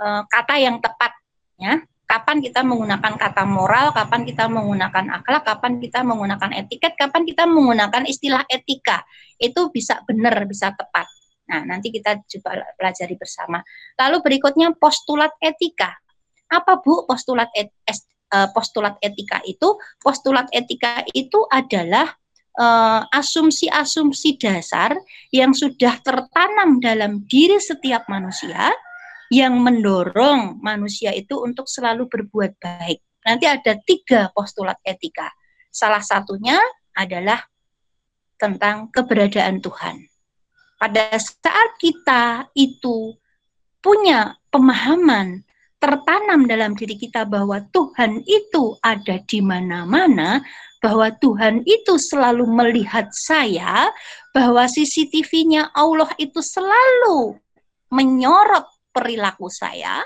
eh, kata yang tepat ya kapan kita menggunakan kata moral, kapan kita menggunakan akhlak, kapan kita menggunakan etiket, kapan kita menggunakan istilah etika. Itu bisa benar, bisa tepat. Nah, nanti kita coba pelajari bersama. Lalu berikutnya postulat etika. Apa Bu postulat et, es, uh, postulat etika itu? Postulat etika itu adalah eh, asumsi-asumsi dasar yang sudah tertanam dalam diri setiap manusia yang mendorong manusia itu untuk selalu berbuat baik. Nanti ada tiga postulat etika. Salah satunya adalah tentang keberadaan Tuhan. Pada saat kita itu punya pemahaman tertanam dalam diri kita bahwa Tuhan itu ada di mana-mana, bahwa Tuhan itu selalu melihat saya, bahwa CCTV-nya Allah itu selalu menyorot perilaku saya,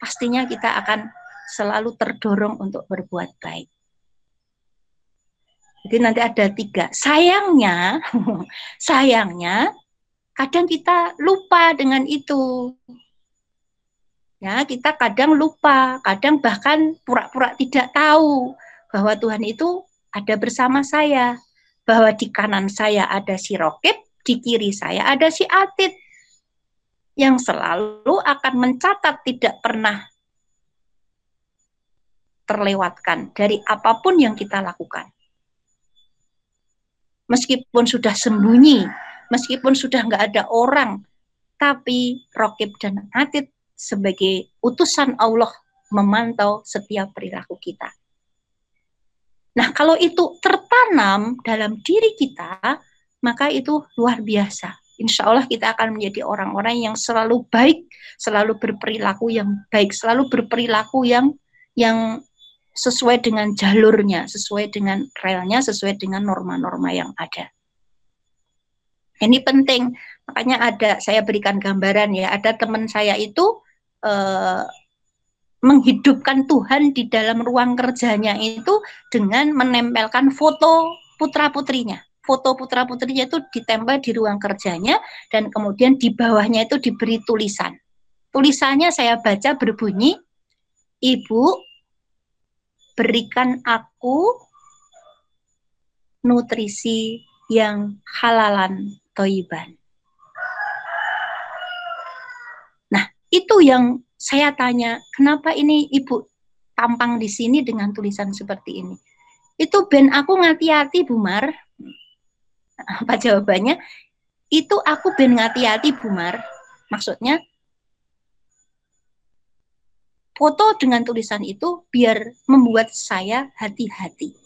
pastinya kita akan selalu terdorong untuk berbuat baik. Jadi nanti ada tiga. Sayangnya, sayangnya kadang kita lupa dengan itu. Ya, kita kadang lupa, kadang bahkan pura-pura tidak tahu bahwa Tuhan itu ada bersama saya, bahwa di kanan saya ada si Rokib, di kiri saya ada si Atit yang selalu akan mencatat tidak pernah terlewatkan dari apa pun yang kita lakukan. Meskipun sudah sembunyi, meskipun sudah nggak ada orang, tapi Rokib dan Atid sebagai utusan Allah memantau setiap perilaku kita. Nah, kalau itu tertanam dalam diri kita, maka itu luar biasa insya Allah kita akan menjadi orang-orang yang selalu baik, selalu berperilaku yang baik, selalu berperilaku yang yang sesuai dengan jalurnya, sesuai dengan relnya, sesuai dengan norma-norma yang ada. Ini penting, makanya ada saya berikan gambaran ya, ada teman saya itu eh, menghidupkan Tuhan di dalam ruang kerjanya itu dengan menempelkan foto putra putrinya foto putra putrinya itu ditempel di ruang kerjanya dan kemudian di bawahnya itu diberi tulisan. Tulisannya saya baca berbunyi, Ibu berikan aku nutrisi yang halalan toiban. Nah, itu yang saya tanya, kenapa ini Ibu tampang di sini dengan tulisan seperti ini? Itu ben aku ngati-hati, Bu Mar. Apa jawabannya? Itu aku ben ngati-hati, Bu Mar. Maksudnya, foto dengan tulisan itu biar membuat saya hati-hati.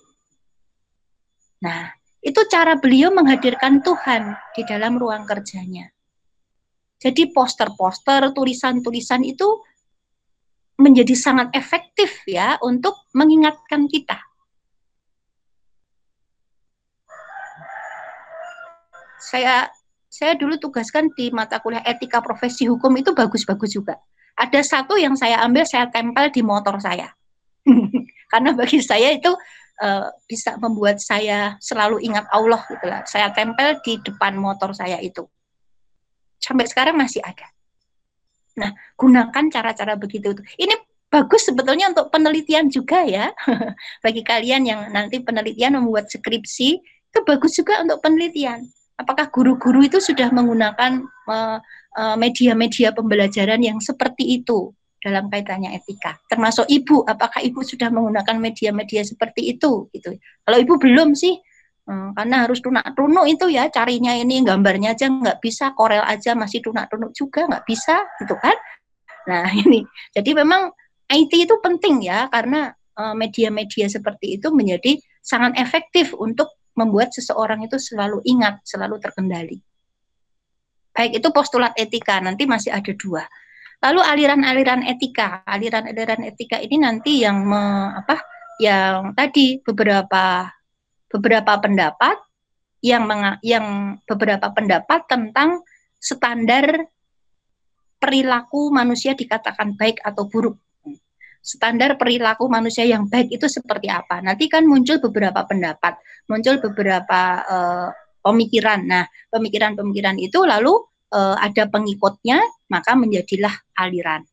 Nah, itu cara beliau menghadirkan Tuhan di dalam ruang kerjanya. Jadi poster-poster, tulisan-tulisan itu menjadi sangat efektif ya untuk mengingatkan kita. Saya saya dulu tugaskan di mata kuliah etika profesi hukum itu bagus-bagus juga. Ada satu yang saya ambil saya tempel di motor saya. Karena bagi saya itu uh, bisa membuat saya selalu ingat Allah gitu lah. Saya tempel di depan motor saya itu sampai sekarang masih ada. Nah, gunakan cara-cara begitu. Ini bagus sebetulnya untuk penelitian juga ya. Bagi kalian yang nanti penelitian membuat skripsi, itu bagus juga untuk penelitian. Apakah guru-guru itu sudah menggunakan eh, media-media pembelajaran yang seperti itu dalam kaitannya etika? Termasuk ibu, apakah ibu sudah menggunakan media-media seperti itu? Gitu. Kalau ibu belum sih, Hmm, karena harus tunak-tunuk itu ya carinya ini gambarnya aja nggak bisa, korel aja masih tunak-tunuk juga nggak bisa gitu kan. Nah ini, jadi memang IT itu penting ya karena eh, media-media seperti itu menjadi sangat efektif untuk membuat seseorang itu selalu ingat, selalu terkendali. Baik itu postulat etika, nanti masih ada dua. Lalu aliran-aliran etika, aliran-aliran etika ini nanti yang me, apa? Yang tadi beberapa beberapa pendapat yang yang beberapa pendapat tentang standar perilaku manusia dikatakan baik atau buruk. Standar perilaku manusia yang baik itu seperti apa? Nanti kan muncul beberapa pendapat, muncul beberapa uh, pemikiran. Nah, pemikiran-pemikiran itu lalu uh, ada pengikutnya, maka menjadilah aliran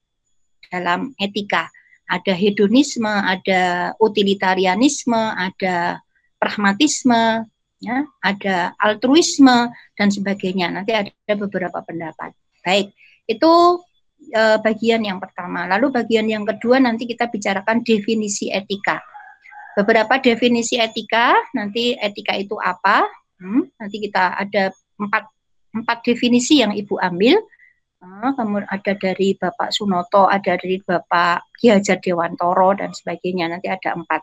dalam etika. Ada hedonisme, ada utilitarianisme, ada pragmatisme, ya, ada altruisme dan sebagainya. Nanti ada beberapa pendapat. Baik, itu e, bagian yang pertama. Lalu bagian yang kedua nanti kita bicarakan definisi etika. Beberapa definisi etika, nanti etika itu apa? Hmm, nanti kita ada empat empat definisi yang ibu ambil. Nah, kemudian ada dari Bapak Sunoto, ada dari Bapak Ki Hajar Dewantoro dan sebagainya. Nanti ada empat.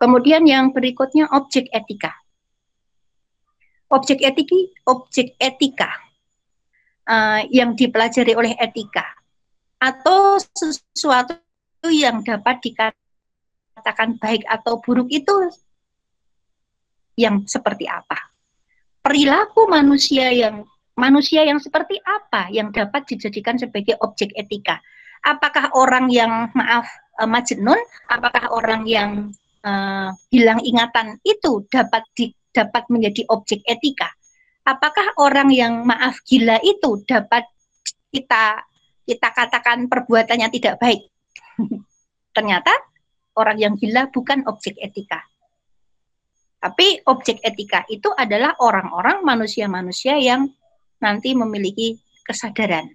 Kemudian yang berikutnya objek etika. Objek etiki, objek etika uh, yang dipelajari oleh etika atau sesuatu yang dapat dikatakan baik atau buruk itu yang seperti apa? Perilaku manusia yang manusia yang seperti apa yang dapat dijadikan sebagai objek etika? Apakah orang yang maaf uh, majnun? Apakah orang yang uh, hilang ingatan itu dapat di, dapat menjadi objek etika? Apakah orang yang maaf gila itu dapat kita kita katakan perbuatannya tidak baik? Ternyata orang yang gila bukan objek etika. Tapi objek etika itu adalah orang-orang manusia-manusia yang nanti memiliki kesadaran.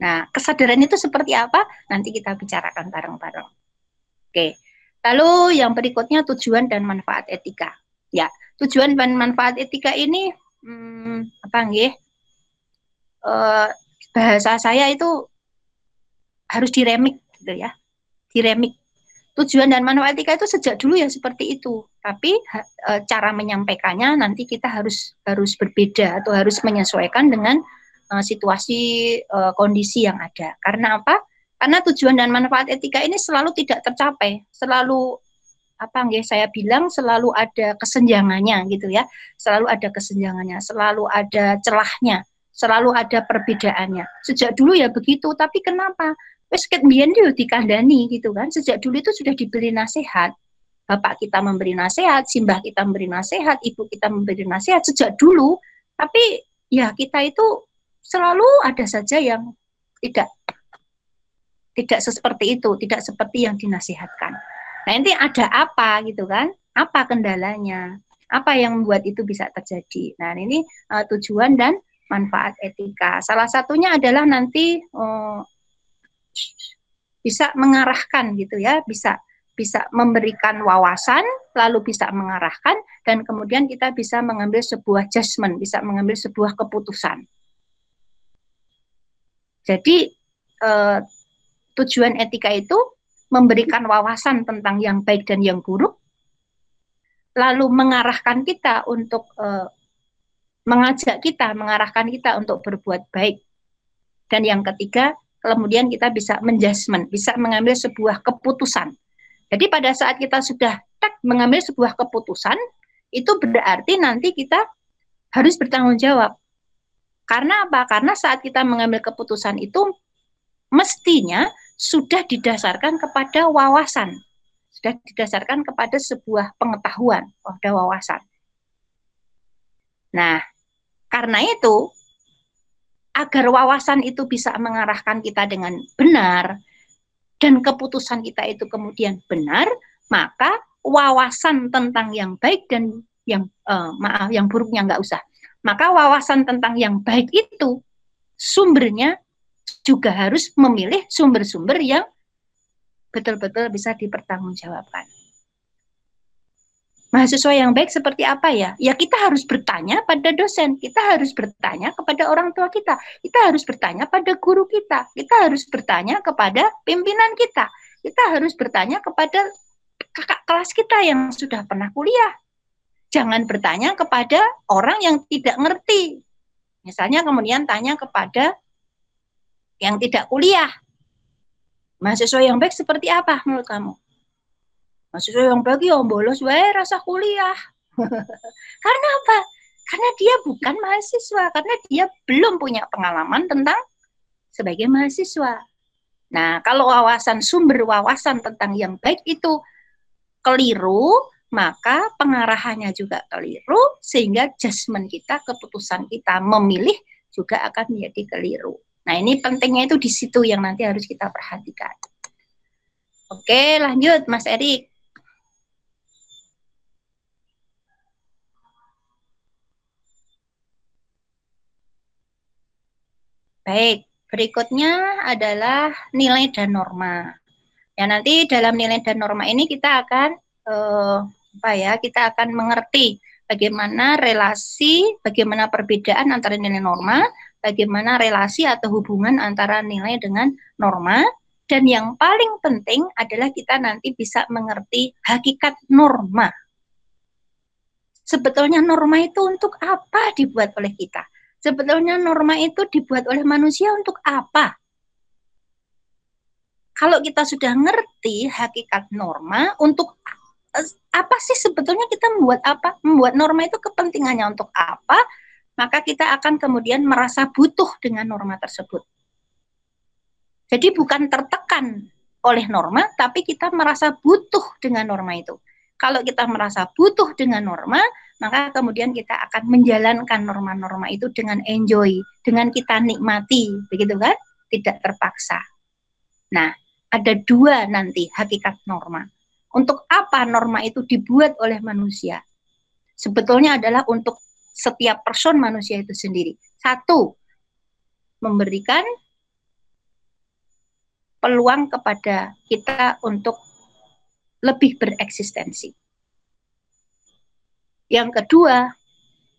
Nah, kesadaran itu seperti apa? Nanti kita bicarakan bareng-bareng. Oke. Lalu yang berikutnya tujuan dan manfaat etika. Ya, tujuan dan manfaat etika ini hmm, apa nggih? Uh, bahasa saya itu harus diremik gitu ya. Diremik. Tujuan dan manfaat etika itu sejak dulu ya seperti itu. Tapi e, cara menyampaikannya nanti kita harus harus berbeda atau harus menyesuaikan dengan e, situasi e, kondisi yang ada. Karena apa? Karena tujuan dan manfaat etika ini selalu tidak tercapai, selalu apa nggih saya bilang selalu ada kesenjangannya gitu ya. Selalu ada kesenjangannya, selalu ada celahnya, selalu ada perbedaannya. Sejak dulu ya begitu, tapi kenapa? Wes ket mbiyen dikandani gitu kan. Sejak dulu itu sudah diberi nasihat. Bapak kita memberi nasihat, simbah kita memberi nasihat, ibu kita memberi nasihat sejak dulu. Tapi ya kita itu selalu ada saja yang tidak tidak seperti itu, tidak seperti yang dinasihatkan. Nah, nanti ada apa gitu kan? Apa kendalanya? Apa yang membuat itu bisa terjadi? Nah, ini uh, tujuan dan manfaat etika. Salah satunya adalah nanti uh, bisa mengarahkan gitu ya, bisa bisa memberikan wawasan, lalu bisa mengarahkan, dan kemudian kita bisa mengambil sebuah judgment, bisa mengambil sebuah keputusan. Jadi eh, tujuan etika itu memberikan wawasan tentang yang baik dan yang buruk, lalu mengarahkan kita untuk eh, mengajak kita, mengarahkan kita untuk berbuat baik. Dan yang ketiga, kemudian kita bisa menjudgment, bisa mengambil sebuah keputusan jadi pada saat kita sudah tak mengambil sebuah keputusan, itu berarti nanti kita harus bertanggung jawab. Karena apa? Karena saat kita mengambil keputusan itu mestinya sudah didasarkan kepada wawasan, sudah didasarkan kepada sebuah pengetahuan, pada wawasan. Nah, karena itu agar wawasan itu bisa mengarahkan kita dengan benar, dan keputusan kita itu kemudian benar, maka wawasan tentang yang baik dan yang uh, maaf yang buruknya nggak usah. Maka wawasan tentang yang baik itu sumbernya juga harus memilih sumber-sumber yang betul-betul bisa dipertanggungjawabkan mahasiswa yang baik seperti apa ya? Ya kita harus bertanya pada dosen, kita harus bertanya kepada orang tua kita, kita harus bertanya pada guru kita, kita harus bertanya kepada pimpinan kita, kita harus bertanya kepada kakak kelas kita yang sudah pernah kuliah. Jangan bertanya kepada orang yang tidak ngerti. Misalnya kemudian tanya kepada yang tidak kuliah. Mahasiswa yang baik seperti apa menurut kamu? mahasiswa yang bagi yang bolos wae rasa kuliah. karena apa? Karena dia bukan mahasiswa, karena dia belum punya pengalaman tentang sebagai mahasiswa. Nah, kalau wawasan sumber wawasan tentang yang baik itu keliru, maka pengarahannya juga keliru sehingga judgement kita, keputusan kita memilih juga akan menjadi keliru. Nah, ini pentingnya itu di situ yang nanti harus kita perhatikan. Oke, lanjut Mas Erik. Baik, berikutnya adalah nilai dan norma. Ya nanti dalam nilai dan norma ini kita akan eh, apa ya? Kita akan mengerti bagaimana relasi, bagaimana perbedaan antara nilai norma, bagaimana relasi atau hubungan antara nilai dengan norma, dan yang paling penting adalah kita nanti bisa mengerti hakikat norma. Sebetulnya norma itu untuk apa dibuat oleh kita? Sebetulnya norma itu dibuat oleh manusia untuk apa? Kalau kita sudah ngerti hakikat norma, untuk apa sih sebetulnya kita membuat apa? Membuat norma itu kepentingannya untuk apa? Maka kita akan kemudian merasa butuh dengan norma tersebut. Jadi bukan tertekan oleh norma, tapi kita merasa butuh dengan norma itu. Kalau kita merasa butuh dengan norma, maka kemudian kita akan menjalankan norma-norma itu dengan enjoy, dengan kita nikmati, begitu kan? Tidak terpaksa. Nah, ada dua nanti hakikat norma. Untuk apa norma itu dibuat oleh manusia? Sebetulnya adalah untuk setiap person manusia itu sendiri. Satu, memberikan peluang kepada kita untuk lebih bereksistensi yang kedua,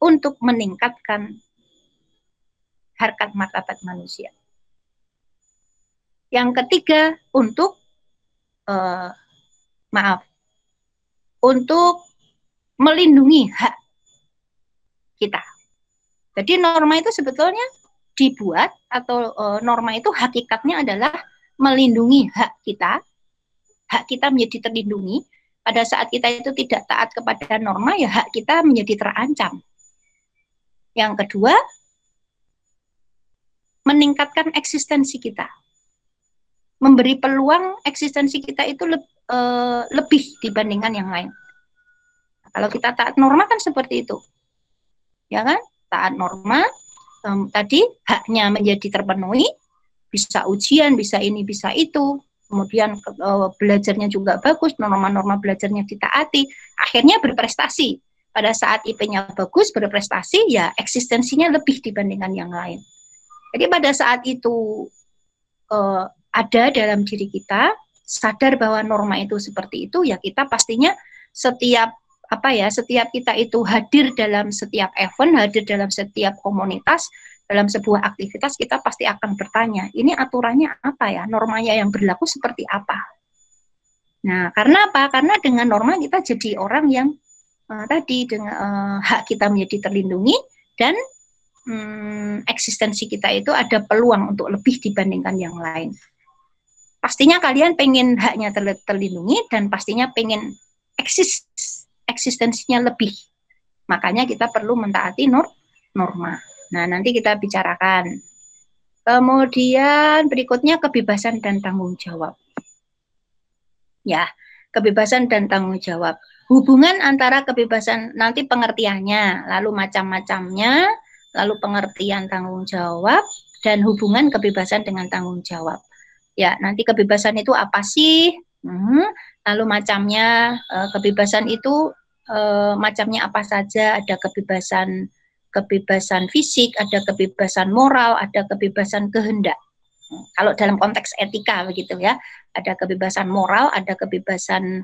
untuk meningkatkan harkat martabat manusia. Yang ketiga, untuk uh, maaf, untuk melindungi hak kita. Jadi norma itu sebetulnya dibuat atau e, norma itu hakikatnya adalah melindungi hak kita, hak kita menjadi terlindungi pada saat kita itu tidak taat kepada norma, ya hak kita menjadi terancam. Yang kedua, meningkatkan eksistensi kita. Memberi peluang eksistensi kita itu le e, lebih dibandingkan yang lain. Kalau kita taat norma kan seperti itu. Ya kan? Taat norma, um, tadi haknya menjadi terpenuhi, bisa ujian, bisa ini, bisa itu, kemudian uh, belajarnya juga bagus, norma-norma belajarnya ditaati, akhirnya berprestasi. pada saat IP-nya bagus, berprestasi, ya eksistensinya lebih dibandingkan yang lain. Jadi pada saat itu uh, ada dalam diri kita, sadar bahwa norma itu seperti itu, ya kita pastinya setiap apa ya, setiap kita itu hadir dalam setiap event, hadir dalam setiap komunitas, dalam sebuah aktivitas kita pasti akan bertanya, ini aturannya apa ya, normanya yang berlaku seperti apa. Nah, karena apa? Karena dengan norma kita jadi orang yang uh, tadi dengan uh, hak kita menjadi terlindungi dan um, eksistensi kita itu ada peluang untuk lebih dibandingkan yang lain. Pastinya kalian pengen haknya ter terlindungi dan pastinya pengen eksis eksistensinya lebih. Makanya kita perlu mentaati nur norma. Nah, nanti kita bicarakan. Kemudian berikutnya kebebasan dan tanggung jawab. Ya, kebebasan dan tanggung jawab hubungan antara kebebasan nanti pengertiannya, lalu macam-macamnya, lalu pengertian tanggung jawab dan hubungan kebebasan dengan tanggung jawab. Ya, nanti kebebasan itu apa sih? Hmm, lalu macamnya eh, kebebasan itu eh, macamnya apa saja? Ada kebebasan kebebasan fisik, ada kebebasan moral, ada kebebasan kehendak. Hmm, kalau dalam konteks etika begitu ya, ada kebebasan moral, ada kebebasan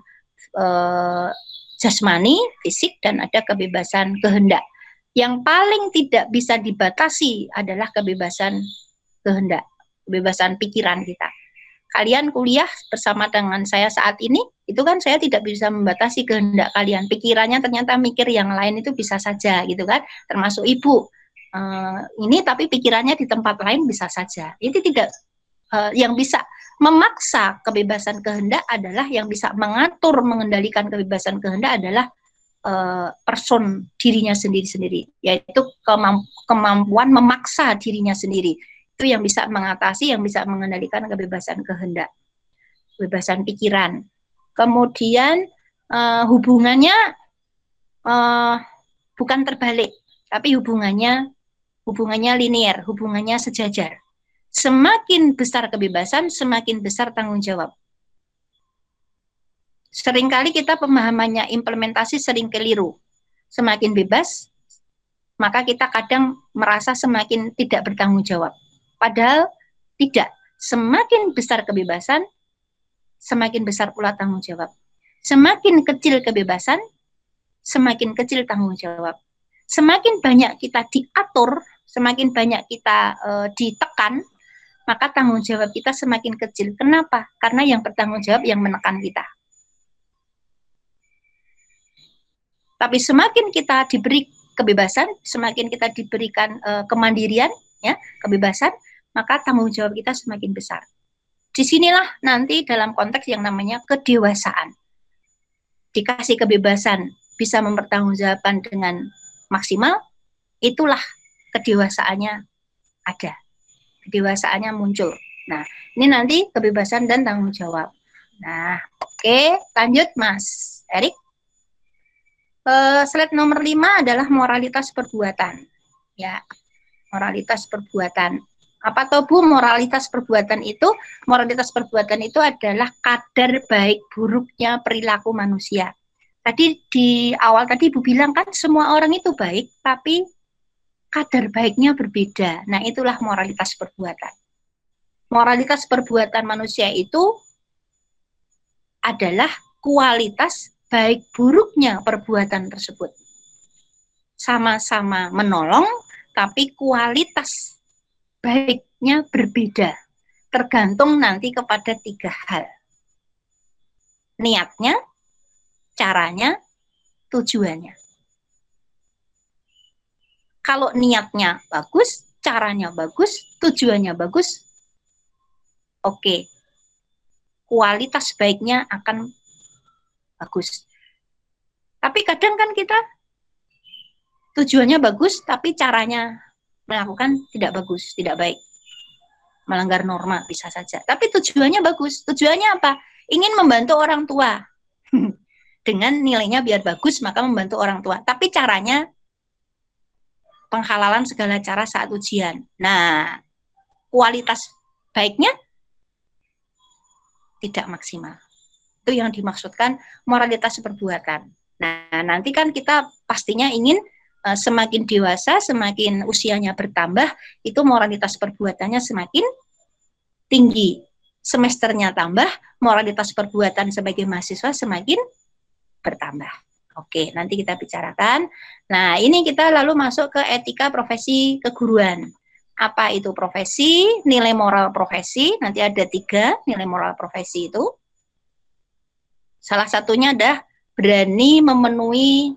eh, jasmani, fisik, dan ada kebebasan kehendak. Yang paling tidak bisa dibatasi adalah kebebasan kehendak, kebebasan pikiran kita. Kalian kuliah bersama dengan saya saat ini, itu kan saya tidak bisa membatasi kehendak kalian. Pikirannya ternyata mikir yang lain itu bisa saja, gitu kan. Termasuk ibu. Uh, ini tapi pikirannya di tempat lain bisa saja. Itu tidak uh, yang bisa memaksa kebebasan kehendak adalah yang bisa mengatur mengendalikan kebebasan kehendak adalah uh, person dirinya sendiri-sendiri yaitu kemampuan memaksa dirinya sendiri itu yang bisa mengatasi yang bisa mengendalikan kebebasan kehendak kebebasan pikiran kemudian uh, hubungannya uh, bukan terbalik tapi hubungannya hubungannya linear hubungannya sejajar Semakin besar kebebasan, semakin besar tanggung jawab. Seringkali kita pemahamannya implementasi sering keliru. Semakin bebas, maka kita kadang merasa semakin tidak bertanggung jawab. Padahal tidak. Semakin besar kebebasan, semakin besar pula tanggung jawab. Semakin kecil kebebasan, semakin kecil tanggung jawab. Semakin banyak kita diatur, semakin banyak kita uh, ditekan, maka tanggung jawab kita semakin kecil. Kenapa? Karena yang bertanggung jawab yang menekan kita. Tapi semakin kita diberi kebebasan, semakin kita diberikan uh, kemandirian, ya, kebebasan, maka tanggung jawab kita semakin besar. Di sinilah nanti dalam konteks yang namanya kedewasaan. Dikasih kebebasan, bisa mempertanggungjawabkan dengan maksimal, itulah kedewasaannya ada kedewasaannya muncul. Nah, ini nanti kebebasan dan tanggung jawab. Nah, oke, lanjut Mas Erik. Uh, slide nomor 5 adalah moralitas perbuatan. Ya, moralitas perbuatan. Apa tuh Bu moralitas perbuatan itu? Moralitas perbuatan itu adalah kadar baik buruknya perilaku manusia. Tadi di awal tadi Ibu bilang kan semua orang itu baik, tapi kadar baiknya berbeda. Nah, itulah moralitas perbuatan. Moralitas perbuatan manusia itu adalah kualitas baik buruknya perbuatan tersebut. Sama-sama menolong, tapi kualitas baiknya berbeda. Tergantung nanti kepada tiga hal. Niatnya, caranya, tujuannya. Kalau niatnya bagus, caranya bagus, tujuannya bagus, oke. Kualitas baiknya akan bagus. Tapi kadang kan kita tujuannya bagus, tapi caranya melakukan tidak bagus, tidak baik. Melanggar norma bisa saja. Tapi tujuannya bagus. Tujuannya apa? Ingin membantu orang tua. Dengan nilainya biar bagus, maka membantu orang tua. Tapi caranya penghalalan segala cara saat ujian. Nah, kualitas baiknya tidak maksimal. Itu yang dimaksudkan moralitas perbuatan. Nah, nanti kan kita pastinya ingin uh, semakin dewasa, semakin usianya bertambah, itu moralitas perbuatannya semakin tinggi. Semesternya tambah, moralitas perbuatan sebagai mahasiswa semakin bertambah. Oke, nanti kita bicarakan. Nah, ini kita lalu masuk ke etika profesi keguruan. Apa itu profesi? Nilai moral profesi. Nanti ada tiga nilai moral profesi itu. Salah satunya adalah berani memenuhi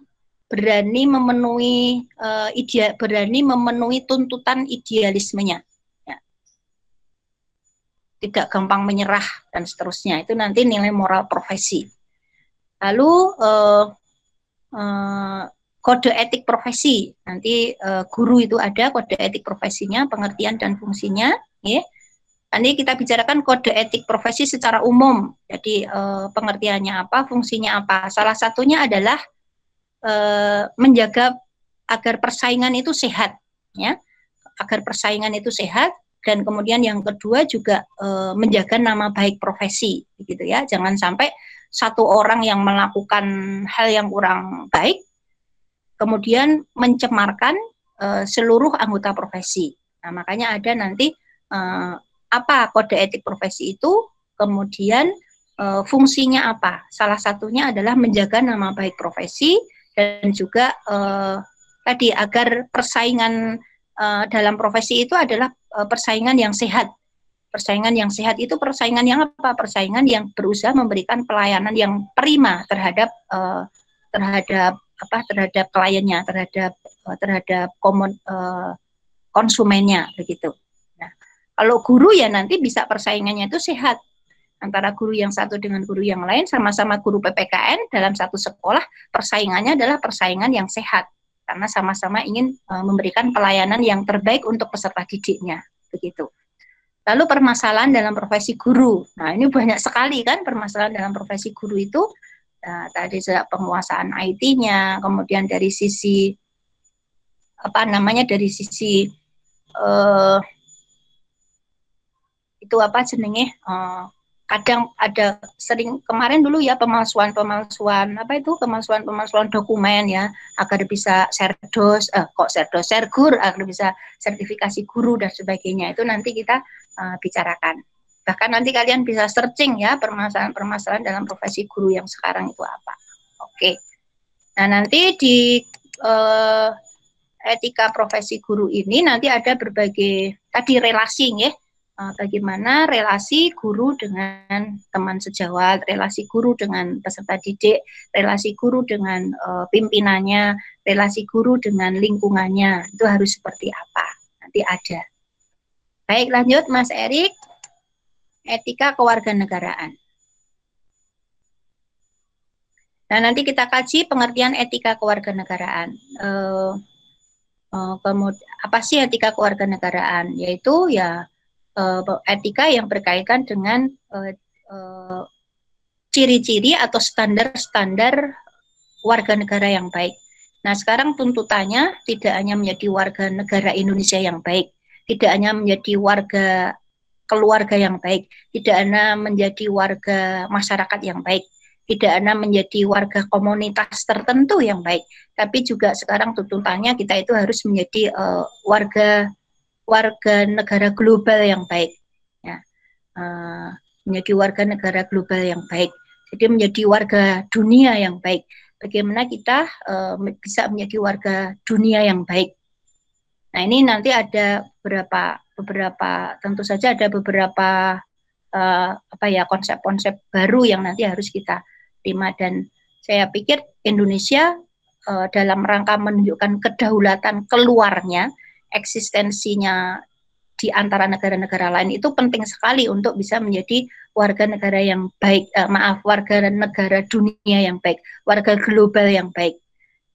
berani memenuhi uh, ide, berani memenuhi tuntutan idealismenya ya. tidak gampang menyerah dan seterusnya itu nanti nilai moral profesi lalu uh, uh, kode etik profesi nanti uh, guru itu ada kode etik profesinya pengertian dan fungsinya ya Nanti kita bicarakan kode etik profesi secara umum. Jadi pengertiannya apa, fungsinya apa. Salah satunya adalah uh, menjaga agar persaingan itu sehat, ya, agar persaingan itu sehat. Dan kemudian yang kedua juga uh, menjaga nama baik profesi, gitu ya. Jangan sampai satu orang yang melakukan hal yang kurang baik, kemudian mencemarkan uh, seluruh anggota profesi. Nah, makanya ada nanti uh, apa kode etik profesi itu, kemudian e, fungsinya apa. Salah satunya adalah menjaga nama baik profesi dan juga e, tadi agar persaingan e, dalam profesi itu adalah e, persaingan yang sehat. Persaingan yang sehat itu persaingan yang apa? Persaingan yang berusaha memberikan pelayanan yang prima terhadap e, terhadap apa? Terhadap kliennya, terhadap terhadap komun, e, konsumennya begitu. Kalau guru ya nanti bisa persaingannya itu sehat antara guru yang satu dengan guru yang lain sama-sama guru PPKN dalam satu sekolah persaingannya adalah persaingan yang sehat karena sama-sama ingin uh, memberikan pelayanan yang terbaik untuk peserta didiknya begitu. Lalu permasalahan dalam profesi guru. Nah, ini banyak sekali kan permasalahan dalam profesi guru itu. Nah, tadi sudah penguasaan IT-nya, kemudian dari sisi apa namanya dari sisi uh, itu apa jenenge uh, kadang ada sering kemarin dulu ya pemalsuan pemalsuan apa itu? Pemalsuan pemalsuan dokumen ya agar bisa serdos eh, kok serdos sergur agar bisa sertifikasi guru dan sebagainya. Itu nanti kita uh, bicarakan. Bahkan nanti kalian bisa searching ya permasalahan-permasalahan dalam profesi guru yang sekarang itu apa. Oke. Nah nanti di uh, etika profesi guru ini nanti ada berbagai tadi relasi ya uh, bagaimana relasi guru dengan teman sejawat, relasi guru dengan peserta didik, relasi guru dengan uh, pimpinannya, relasi guru dengan lingkungannya. Itu harus seperti apa? Nanti ada. Baik, lanjut Mas Erik. Etika kewarganegaraan. Nah, nanti kita kaji pengertian etika kewarganegaraan. Uh, uh, kemudian apa sih etika kewarganegaraan? Yaitu ya uh, etika yang berkaitan dengan uh, uh, ciri-ciri atau standar-standar warga negara yang baik. Nah, sekarang tuntutannya tidak hanya menjadi warga negara Indonesia yang baik, tidak hanya menjadi warga keluarga yang baik, tidak hanya menjadi warga masyarakat yang baik, tidak hanya menjadi warga komunitas tertentu yang baik, tapi juga sekarang tuntutannya kita itu harus menjadi uh, warga warga negara global yang baik. Ya. Uh, menjadi warga negara global yang baik. Jadi menjadi warga dunia yang baik. Bagaimana kita uh, bisa menjadi warga dunia yang baik? Nah ini nanti ada beberapa beberapa tentu saja ada beberapa uh, apa ya konsep-konsep baru yang nanti harus kita terima. Dan saya pikir Indonesia uh, dalam rangka menunjukkan kedaulatan keluarnya eksistensinya di antara negara-negara lain itu penting sekali untuk bisa menjadi warga negara yang baik, eh, maaf, warga negara dunia yang baik, warga global yang baik.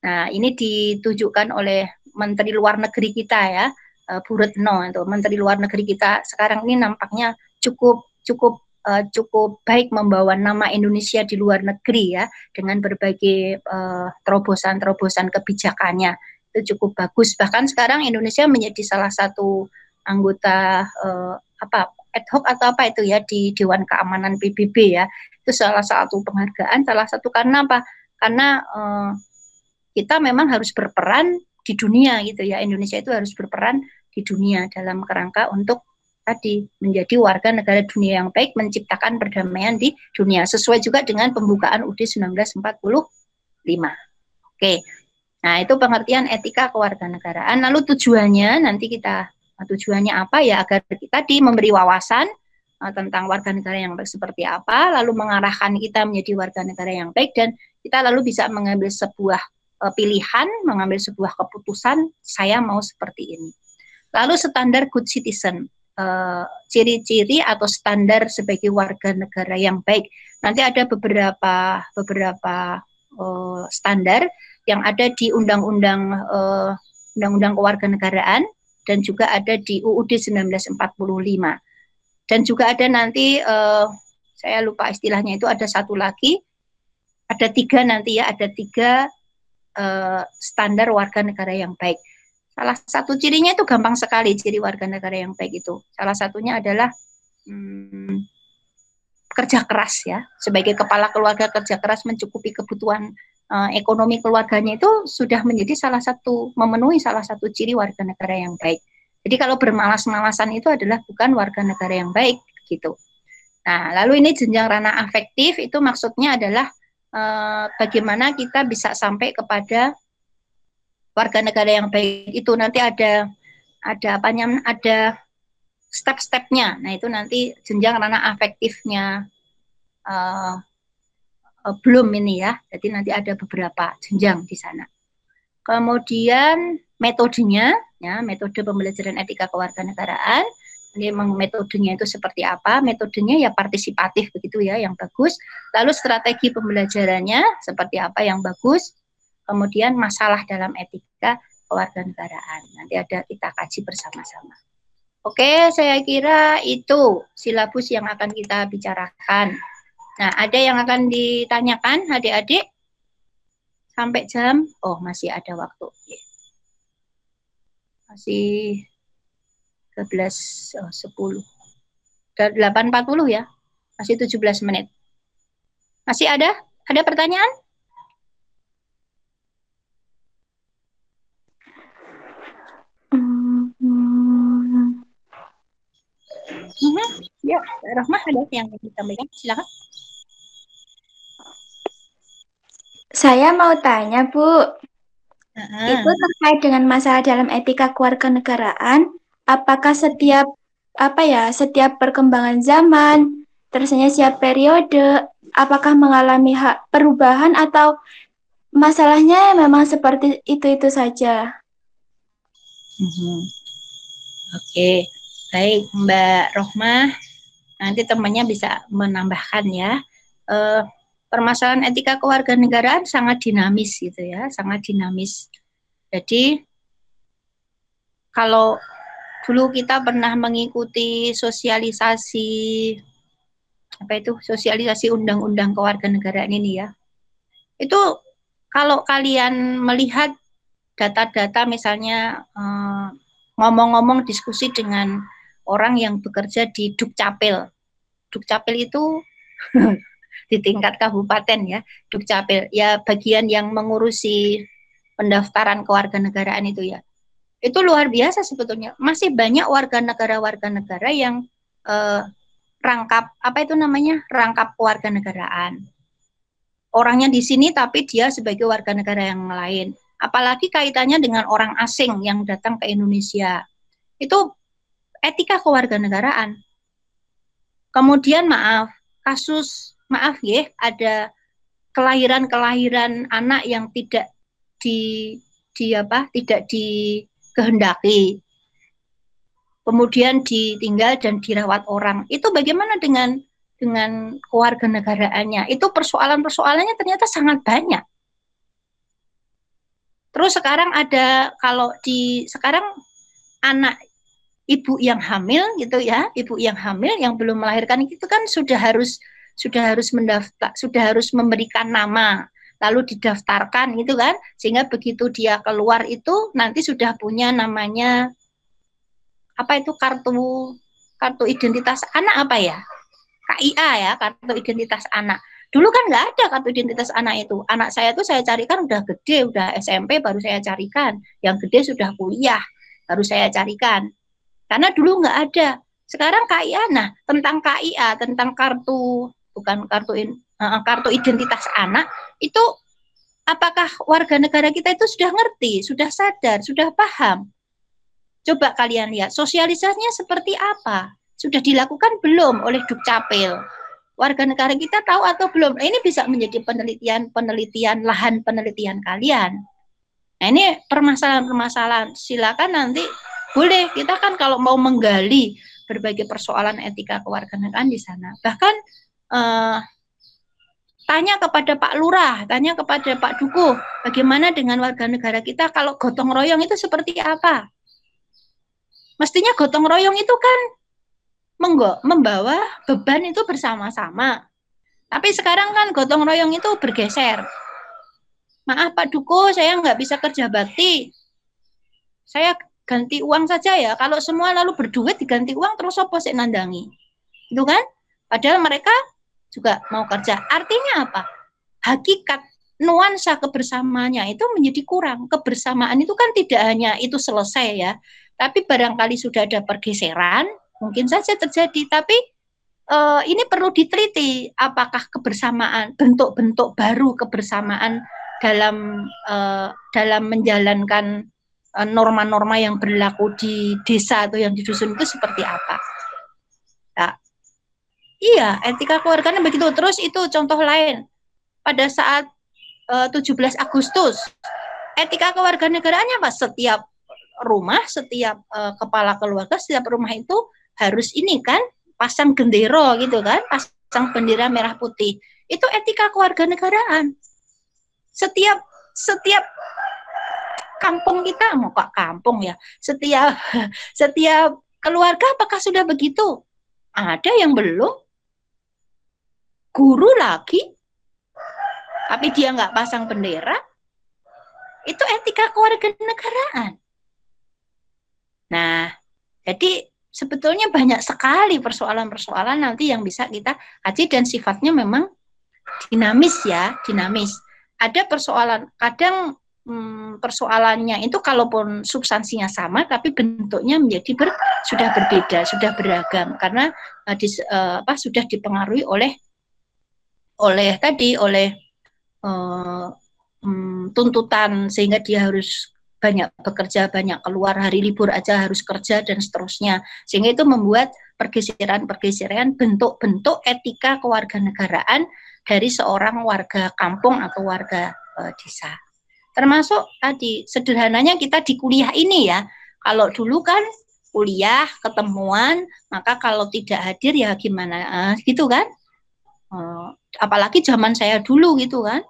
Nah, ini ditujukan oleh Menteri Luar Negeri kita ya, uh, Bu Retno. Itu Menteri Luar Negeri kita sekarang ini nampaknya cukup cukup uh, cukup baik membawa nama Indonesia di luar negeri ya dengan berbagai terobosan-terobosan uh, kebijakannya itu cukup bagus. Bahkan sekarang Indonesia menjadi salah satu anggota uh, apa ad hoc atau apa itu ya di Dewan Keamanan PBB ya. Itu salah satu penghargaan, salah satu karena apa? Karena uh, kita memang harus berperan di dunia gitu ya. Indonesia itu harus berperan di dunia dalam kerangka untuk tadi menjadi warga negara dunia yang baik, menciptakan perdamaian di dunia sesuai juga dengan pembukaan UUD 1945. Oke. Nah, itu pengertian etika kewarganegaraan. Lalu tujuannya nanti kita tujuannya apa ya agar kita di memberi wawasan uh, tentang warga negara yang baik seperti apa, lalu mengarahkan kita menjadi warga negara yang baik dan kita lalu bisa mengambil sebuah uh, pilihan, mengambil sebuah keputusan saya mau seperti ini. Lalu standar good citizen, uh, ciri-ciri atau standar sebagai warga negara yang baik. Nanti ada beberapa beberapa uh, standar yang ada di Undang-Undang uh, Undang-Undang Kewarganegaraan dan juga ada di UUD 1945. Dan juga ada nanti uh, saya lupa istilahnya itu ada satu lagi ada tiga nanti ya ada tiga uh, standar warga negara yang baik. Salah satu cirinya itu gampang sekali ciri warga negara yang baik itu. Salah satunya adalah hmm, kerja keras ya. Sebagai kepala keluarga kerja keras mencukupi kebutuhan uh, ekonomi keluarganya itu sudah menjadi salah satu memenuhi salah satu ciri warga negara yang baik. Jadi kalau bermalas-malasan itu adalah bukan warga negara yang baik gitu. Nah, lalu ini jenjang ranah afektif itu maksudnya adalah uh, bagaimana kita bisa sampai kepada warga negara yang baik itu nanti ada ada apa namanya ada step-stepnya. Nah itu nanti jenjang ranah afektifnya uh, uh, belum ini ya. Jadi nanti ada beberapa jenjang di sana. Kemudian metodenya, ya metode pembelajaran etika kewarganegaraan. Ini metodenya itu seperti apa? Metodenya ya partisipatif begitu ya, yang bagus. Lalu strategi pembelajarannya seperti apa yang bagus. Kemudian masalah dalam etika kewarganegaraan. Nanti ada kita kaji bersama-sama. Oke, saya kira itu silabus yang akan kita bicarakan. Nah, ada yang akan ditanyakan adik-adik? Sampai jam? Oh, masih ada waktu. Masih 12, oh, 10. 8.40 ya? Masih 17 menit. Masih ada? Ada pertanyaan? Mm-hmm. Ya, Rahmah ada yang ingin disampaikan? Silakan. Saya mau tanya, Bu. Uh-huh. Itu terkait dengan masalah dalam etika keluarga negaraan, apakah setiap apa ya, setiap perkembangan zaman, tersenya setiap periode, apakah mengalami hak perubahan atau masalahnya memang seperti itu-itu saja? Uh-huh. Oke. Okay. Baik, Mbak Rohmah, nanti temannya bisa menambahkan ya. Uh, permasalahan etika kewarganegaraan sangat dinamis gitu ya, sangat dinamis. Jadi kalau dulu kita pernah mengikuti sosialisasi apa itu sosialisasi undang-undang kewarganegaraan ini ya. Itu kalau kalian melihat data-data misalnya eh, ngomong-ngomong diskusi dengan orang yang bekerja di Dukcapil. Dukcapil itu di tingkat kabupaten ya, Dukcapil. Ya bagian yang mengurusi pendaftaran kewarganegaraan itu ya. Itu luar biasa sebetulnya. Masih banyak warga negara-warga negara yang eh, rangkap apa itu namanya? rangkap kewarganegaraan. Orangnya di sini tapi dia sebagai warga negara yang lain. Apalagi kaitannya dengan orang asing yang datang ke Indonesia. Itu etika kewarganegaraan. Kemudian maaf, kasus maaf ya, ada kelahiran-kelahiran anak yang tidak di di apa? tidak dikehendaki. Kemudian ditinggal dan dirawat orang. Itu bagaimana dengan dengan kewarganegaraannya? Itu persoalan-persoalannya ternyata sangat banyak. Terus sekarang ada kalau di sekarang anak ibu yang hamil gitu ya, ibu yang hamil yang belum melahirkan itu kan sudah harus sudah harus mendaftar, sudah harus memberikan nama, lalu didaftarkan gitu kan, sehingga begitu dia keluar itu nanti sudah punya namanya apa itu kartu kartu identitas anak apa ya? KIA ya, kartu identitas anak. Dulu kan nggak ada kartu identitas anak itu. Anak saya tuh saya carikan udah gede, udah SMP baru saya carikan. Yang gede sudah kuliah baru saya carikan. Karena dulu nggak ada. Sekarang KIA, nah tentang KIA, tentang kartu bukan kartu in, uh, kartu identitas anak itu apakah warga negara kita itu sudah ngerti, sudah sadar, sudah paham? Coba kalian lihat sosialisasinya seperti apa? Sudah dilakukan belum oleh Dukcapil? Warga negara kita tahu atau belum? Ini bisa menjadi penelitian-penelitian lahan penelitian kalian. Nah, ini permasalahan-permasalahan. Silakan nanti boleh kita kan kalau mau menggali berbagai persoalan etika kewarganegaraan di sana. Bahkan eh, tanya kepada Pak Lurah, tanya kepada Pak Dukuh, bagaimana dengan warga negara kita kalau gotong royong itu seperti apa? Mestinya gotong royong itu kan membawa beban itu bersama-sama. Tapi sekarang kan gotong royong itu bergeser. Maaf Pak Duko, saya nggak bisa kerja bakti. Saya ganti uang saja ya. Kalau semua lalu berduit diganti uang terus apa sih nandangi? Itu kan? Padahal mereka juga mau kerja. Artinya apa? Hakikat nuansa kebersamaannya itu menjadi kurang. Kebersamaan itu kan tidak hanya itu selesai ya, tapi barangkali sudah ada pergeseran, mungkin saja terjadi. Tapi uh, ini perlu diteliti apakah kebersamaan bentuk-bentuk baru kebersamaan dalam uh, dalam menjalankan eh, norma-norma yang berlaku di desa atau yang di dusun itu seperti apa. Nah, iya, etika keluarganya begitu. Terus itu contoh lain. Pada saat uh, 17 Agustus, etika kewarganegaraannya apa? Setiap rumah, setiap uh, kepala keluarga, setiap rumah itu harus ini kan pasang gendero gitu kan, pasang bendera merah putih. Itu etika kewarganegaraan. Setiap setiap kampung kita mau kok kampung ya, setiap setiap keluarga apakah sudah begitu? Ada yang belum. Guru lagi, tapi dia nggak pasang bendera. Itu etika kewarganegaraan. Nah, jadi sebetulnya banyak sekali persoalan-persoalan nanti yang bisa kita kaji dan sifatnya memang dinamis ya, dinamis. Ada persoalan, kadang hmm, persoalannya itu kalaupun substansinya sama, tapi bentuknya menjadi ber, sudah berbeda, sudah beragam karena uh, dis, uh, apa sudah dipengaruhi oleh oleh tadi oleh uh, um, tuntutan sehingga dia harus banyak bekerja, banyak keluar, hari libur aja harus kerja dan seterusnya. Sehingga itu membuat pergeseran-pergeseran bentuk-bentuk etika kewarganegaraan dari seorang warga kampung atau warga e, desa. Termasuk tadi sederhananya kita di kuliah ini ya. Kalau dulu kan kuliah ketemuan, maka kalau tidak hadir ya gimana? E, gitu kan? E, apalagi zaman saya dulu gitu kan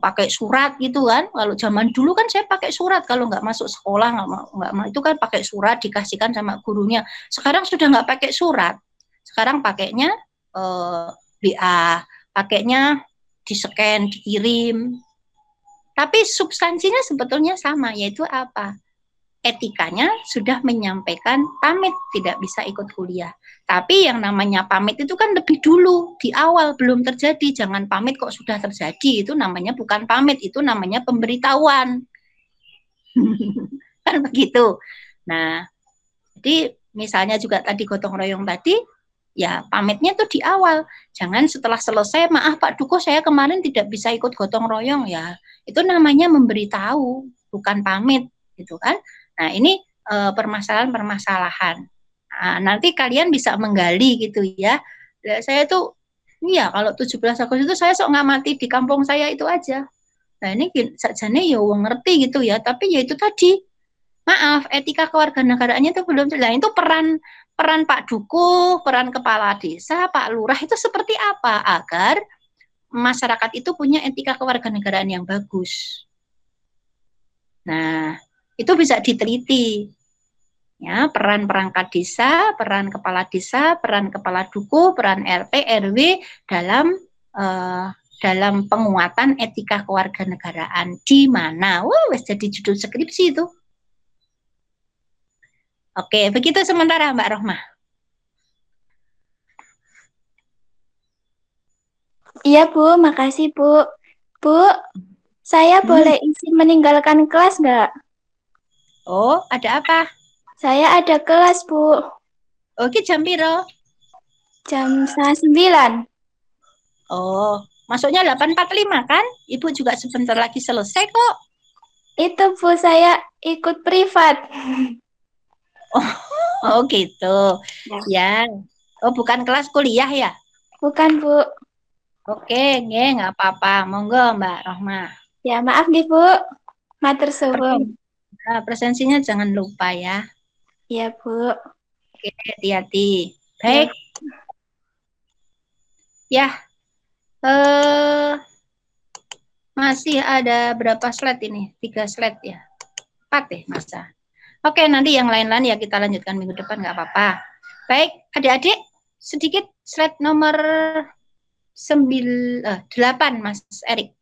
pakai surat gitu kan. Kalau zaman dulu kan saya pakai surat kalau nggak masuk sekolah nggak nggak itu kan pakai surat dikasihkan sama gurunya. Sekarang sudah nggak pakai surat. Sekarang pakainya eh, pakainya di scan, dikirim. Tapi substansinya sebetulnya sama yaitu apa? Etikanya sudah menyampaikan pamit tidak bisa ikut kuliah. Tapi yang namanya pamit itu kan lebih dulu, di awal belum terjadi. Jangan pamit kok sudah terjadi. Itu namanya bukan pamit, itu namanya pemberitahuan. kan begitu. Nah, jadi misalnya juga tadi gotong royong tadi, ya pamitnya itu di awal. Jangan setelah selesai, maaf Pak Duko saya kemarin tidak bisa ikut gotong royong ya. Itu namanya memberitahu, bukan pamit gitu kan. Nah, ini eh, permasalahan-permasalahan. Nah, nanti kalian bisa menggali gitu ya. Saya tuh iya kalau 17 Agustus itu saya sok nggak mati di kampung saya itu aja. Nah ini sajane ya wong ngerti gitu ya, tapi ya itu tadi maaf etika kewarganegaraannya itu belum jelas. Itu peran peran Pak Duku, peran kepala desa, Pak Lurah itu seperti apa agar masyarakat itu punya etika kewarganegaraan yang bagus. Nah, itu bisa diteliti ya peran perangkat desa, peran kepala desa, peran kepala duku, peran RT, RW dalam uh, dalam penguatan etika kewarganegaraan di mana? Wah, wes jadi judul skripsi itu. Oke, begitu sementara Mbak Rohmah. Iya, Bu. Makasih, Bu. Bu, saya hmm. boleh izin meninggalkan kelas nggak? Oh, ada apa? Saya ada kelas, Bu. Oke, jam piro? Jam sembilan. Oh, masuknya 8.45 kan? Ibu juga sebentar lagi selesai kok. Itu Bu, saya ikut privat. Oh, oh gitu. Ya. ya. Oh, bukan kelas kuliah ya? Bukan, Bu. Oke, nggih, nggak apa-apa. Monggo, Mbak Rohma. Ya, maaf nih, Bu. Matur suwun. Nah, presensinya jangan lupa ya. Iya, Bu. Oke, hati-hati. Baik. Ya. ya. Eh masih ada berapa slide ini? Tiga slide ya. Empat ya, masa. Oke, nanti yang lain-lain ya kita lanjutkan minggu depan nggak apa-apa. Baik, adik-adik, sedikit slide nomor sembil, eh, delapan, Mas Erik.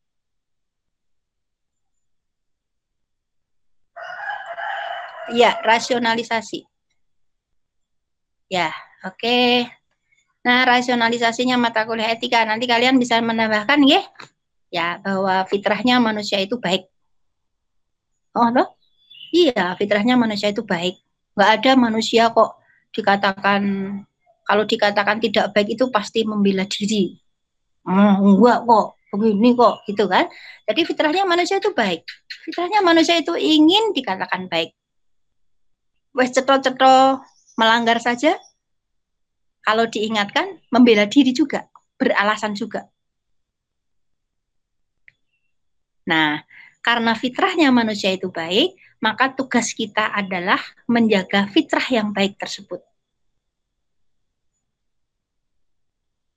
Ya, rasionalisasi. Ya, oke. Okay. Nah, rasionalisasinya mata kuliah etika. Nanti kalian bisa menambahkan ya, ya bahwa fitrahnya manusia itu baik. Oh, loh? Iya, fitrahnya manusia itu baik. Enggak ada manusia kok dikatakan kalau dikatakan tidak baik itu pasti membela diri. Hmm, enggak kok, begini kok, gitu kan. Jadi fitrahnya manusia itu baik. Fitrahnya manusia itu ingin dikatakan baik. Wes cetro-cetro melanggar saja, kalau diingatkan membela diri juga, beralasan juga. Nah, karena fitrahnya manusia itu baik, maka tugas kita adalah menjaga fitrah yang baik tersebut.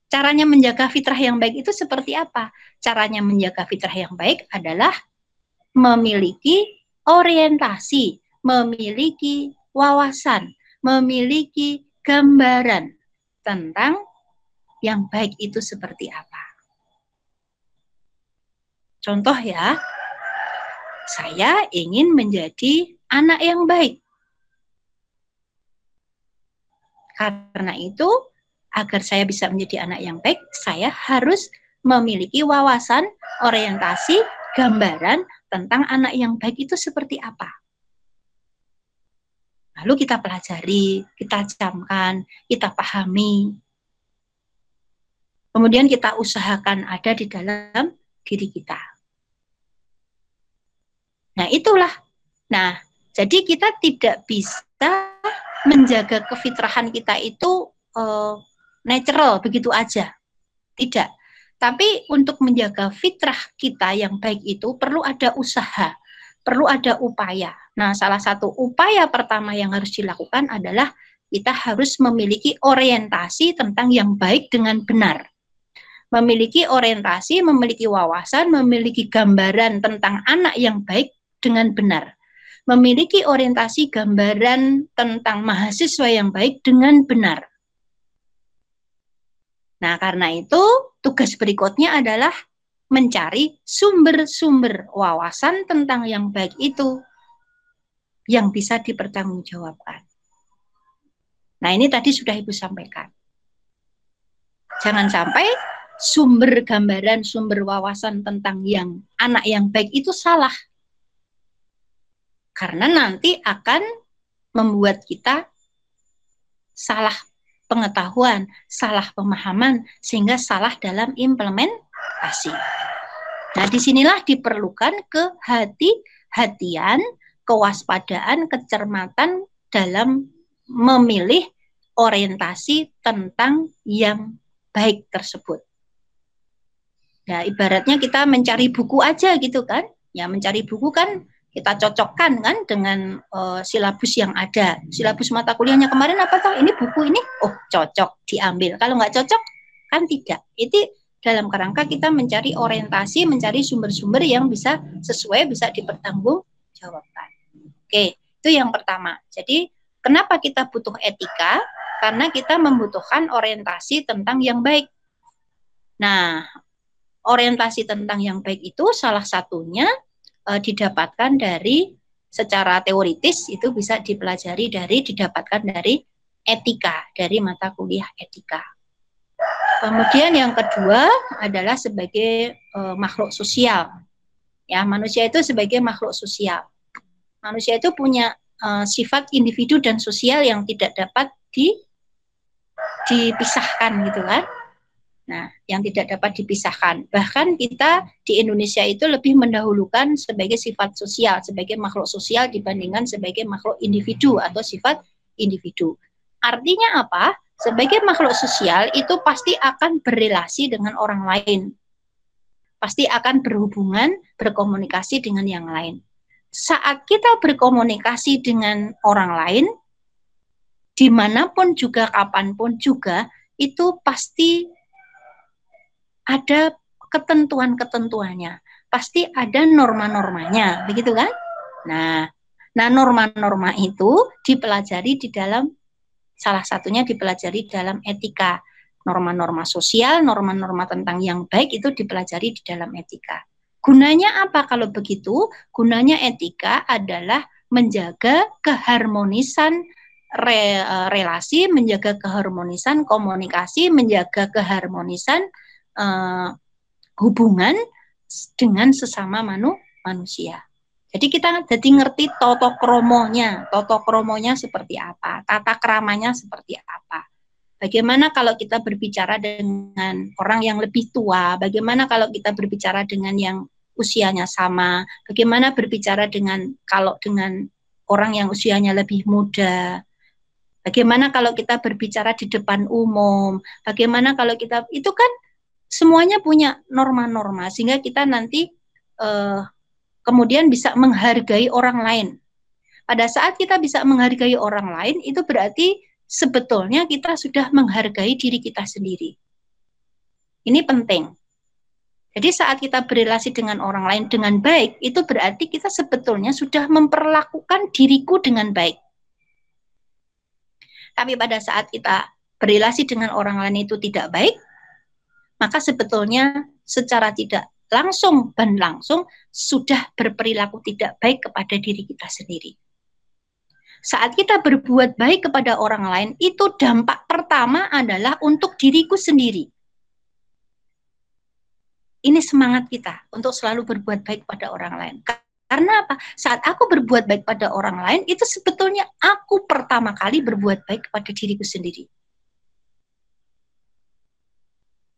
Caranya menjaga fitrah yang baik itu seperti apa? Caranya menjaga fitrah yang baik adalah memiliki orientasi, memiliki wawasan, memiliki gambaran tentang yang baik itu seperti apa. Contoh ya, saya ingin menjadi anak yang baik. Karena itu, agar saya bisa menjadi anak yang baik, saya harus memiliki wawasan, orientasi, gambaran tentang anak yang baik itu seperti apa. Lalu kita pelajari, kita camkan, kita pahami. Kemudian kita usahakan ada di dalam diri kita. Nah, itulah. Nah, jadi kita tidak bisa menjaga kefitrahan kita itu uh, natural begitu aja. Tidak. Tapi untuk menjaga fitrah kita yang baik itu perlu ada usaha, perlu ada upaya. Nah, salah satu upaya pertama yang harus dilakukan adalah kita harus memiliki orientasi tentang yang baik dengan benar. Memiliki orientasi, memiliki wawasan, memiliki gambaran tentang anak yang baik dengan benar. Memiliki orientasi gambaran tentang mahasiswa yang baik dengan benar. Nah, karena itu tugas berikutnya adalah mencari sumber-sumber wawasan tentang yang baik itu yang bisa dipertanggungjawabkan. Nah, ini tadi sudah Ibu sampaikan. Jangan sampai sumber gambaran, sumber wawasan tentang yang anak yang baik itu salah. Karena nanti akan membuat kita salah pengetahuan, salah pemahaman, sehingga salah dalam implementasi. Nah, di sinilah diperlukan kehati-hatian, kewaspadaan, kecermatan dalam memilih orientasi tentang yang baik tersebut. Ya, ibaratnya kita mencari buku aja gitu kan. Ya, mencari buku kan kita cocokkan kan dengan uh, silabus yang ada. Silabus mata kuliahnya kemarin apa toh? Ini buku ini, oh cocok diambil. Kalau nggak cocok kan tidak. Itu dalam kerangka kita mencari orientasi, mencari sumber-sumber yang bisa sesuai, bisa dipertanggungjawabkan. Oke, itu yang pertama. Jadi, kenapa kita butuh etika? Karena kita membutuhkan orientasi tentang yang baik. Nah, orientasi tentang yang baik itu salah satunya e, didapatkan dari secara teoritis itu bisa dipelajari dari didapatkan dari etika, dari mata kuliah etika. Kemudian yang kedua adalah sebagai uh, makhluk sosial. Ya, manusia itu sebagai makhluk sosial. Manusia itu punya uh, sifat individu dan sosial yang tidak dapat di dipisahkan gitu kan. Nah, yang tidak dapat dipisahkan. Bahkan kita di Indonesia itu lebih mendahulukan sebagai sifat sosial, sebagai makhluk sosial dibandingkan sebagai makhluk individu atau sifat individu. Artinya apa? Sebagai makhluk sosial itu pasti akan berrelasi dengan orang lain. Pasti akan berhubungan, berkomunikasi dengan yang lain. Saat kita berkomunikasi dengan orang lain, di mana pun juga, kapan pun juga, itu pasti ada ketentuan-ketentuannya, pasti ada norma-normanya, begitu kan? Nah, nah norma-norma itu dipelajari di dalam salah satunya dipelajari dalam etika. Norma-norma sosial, norma-norma tentang yang baik itu dipelajari di dalam etika. Gunanya apa kalau begitu? Gunanya etika adalah menjaga keharmonisan re, eh, relasi, menjaga keharmonisan komunikasi, menjaga keharmonisan uh, hubungan dengan sesama manu, manusia. Jadi kita jadi ngerti toto kromonya, toto kromonya seperti apa, tata keramanya seperti apa. Bagaimana kalau kita berbicara dengan orang yang lebih tua? Bagaimana kalau kita berbicara dengan yang usianya sama? Bagaimana berbicara dengan kalau dengan orang yang usianya lebih muda? Bagaimana kalau kita berbicara di depan umum? Bagaimana kalau kita itu kan semuanya punya norma-norma sehingga kita nanti uh, kemudian bisa menghargai orang lain. Pada saat kita bisa menghargai orang lain itu berarti sebetulnya kita sudah menghargai diri kita sendiri. Ini penting. Jadi saat kita berrelasi dengan orang lain dengan baik, itu berarti kita sebetulnya sudah memperlakukan diriku dengan baik. Tapi pada saat kita berrelasi dengan orang lain itu tidak baik, maka sebetulnya secara tidak langsung dan langsung sudah berperilaku tidak baik kepada diri kita sendiri. Saat kita berbuat baik kepada orang lain, itu dampak pertama adalah untuk diriku sendiri. Ini semangat kita untuk selalu berbuat baik pada orang lain. Karena apa? Saat aku berbuat baik pada orang lain, itu sebetulnya aku pertama kali berbuat baik kepada diriku sendiri.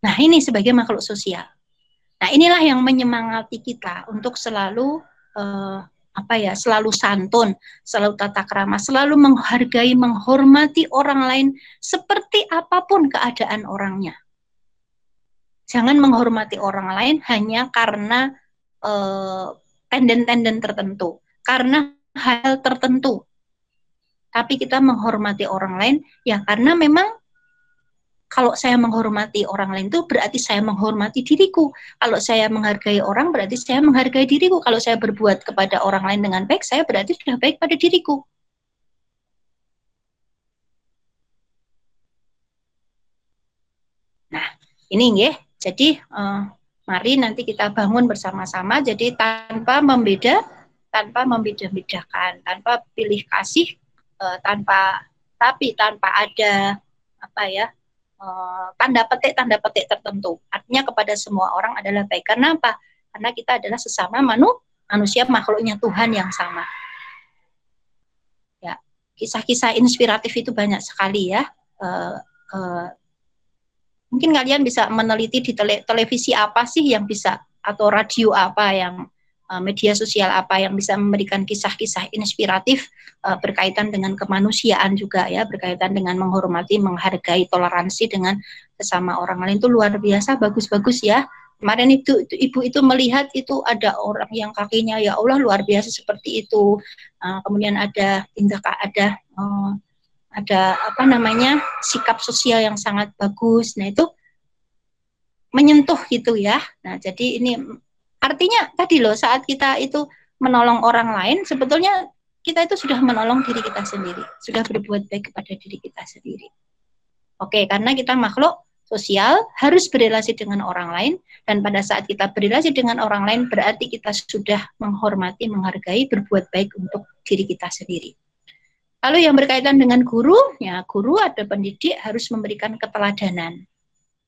Nah, ini sebagai makhluk sosial. Nah, inilah yang menyemangati kita untuk selalu uh, apa ya, selalu santun, selalu tata krama, selalu menghargai, menghormati orang lain seperti apa pun keadaan orangnya. Jangan menghormati orang lain hanya karena tenden tenden-tenden tertentu, karena hal tertentu. Tapi kita menghormati orang lain ya karena memang kalau saya menghormati orang lain itu berarti saya menghormati diriku. Kalau saya menghargai orang berarti saya menghargai diriku. Kalau saya berbuat kepada orang lain dengan baik, saya berarti sudah baik pada diriku. Nah, ini ya. Jadi uh, mari nanti kita bangun bersama-sama. Jadi tanpa membeda, tanpa membeda-bedakan, tanpa pilih kasih, uh, tanpa tapi tanpa ada apa ya uh, tanda petik tanda petik tertentu. Artinya kepada semua orang adalah baik. Karena apa? Karena kita adalah sesama manu, manusia makhluknya Tuhan yang sama. Ya, kisah-kisah inspiratif itu banyak sekali ya. Uh, uh, mungkin kalian bisa meneliti di tele, televisi apa sih yang bisa atau radio apa yang uh, media sosial apa yang bisa memberikan kisah-kisah inspiratif uh, berkaitan dengan kemanusiaan juga ya, berkaitan dengan menghormati, menghargai, toleransi dengan sesama orang lain itu luar biasa bagus-bagus ya. Kemarin itu, itu ibu itu melihat itu ada orang yang kakinya ya Allah luar biasa seperti itu. Uh, kemudian ada tindak ada uh, ada apa namanya sikap sosial yang sangat bagus. Nah itu menyentuh gitu ya. Nah jadi ini Artinya tadi loh saat kita itu menolong orang lain sebetulnya kita itu sudah menolong diri kita sendiri, sudah berbuat baik kepada diri kita sendiri. Oke, karena kita makhluk sosial harus berrelasi dengan orang lain dan pada saat kita berrelasi dengan orang lain berarti kita sudah menghormati, menghargai, berbuat baik untuk diri kita sendiri. Lalu yang berkaitan dengan guru, ya guru ada pendidik harus memberikan keteladanan.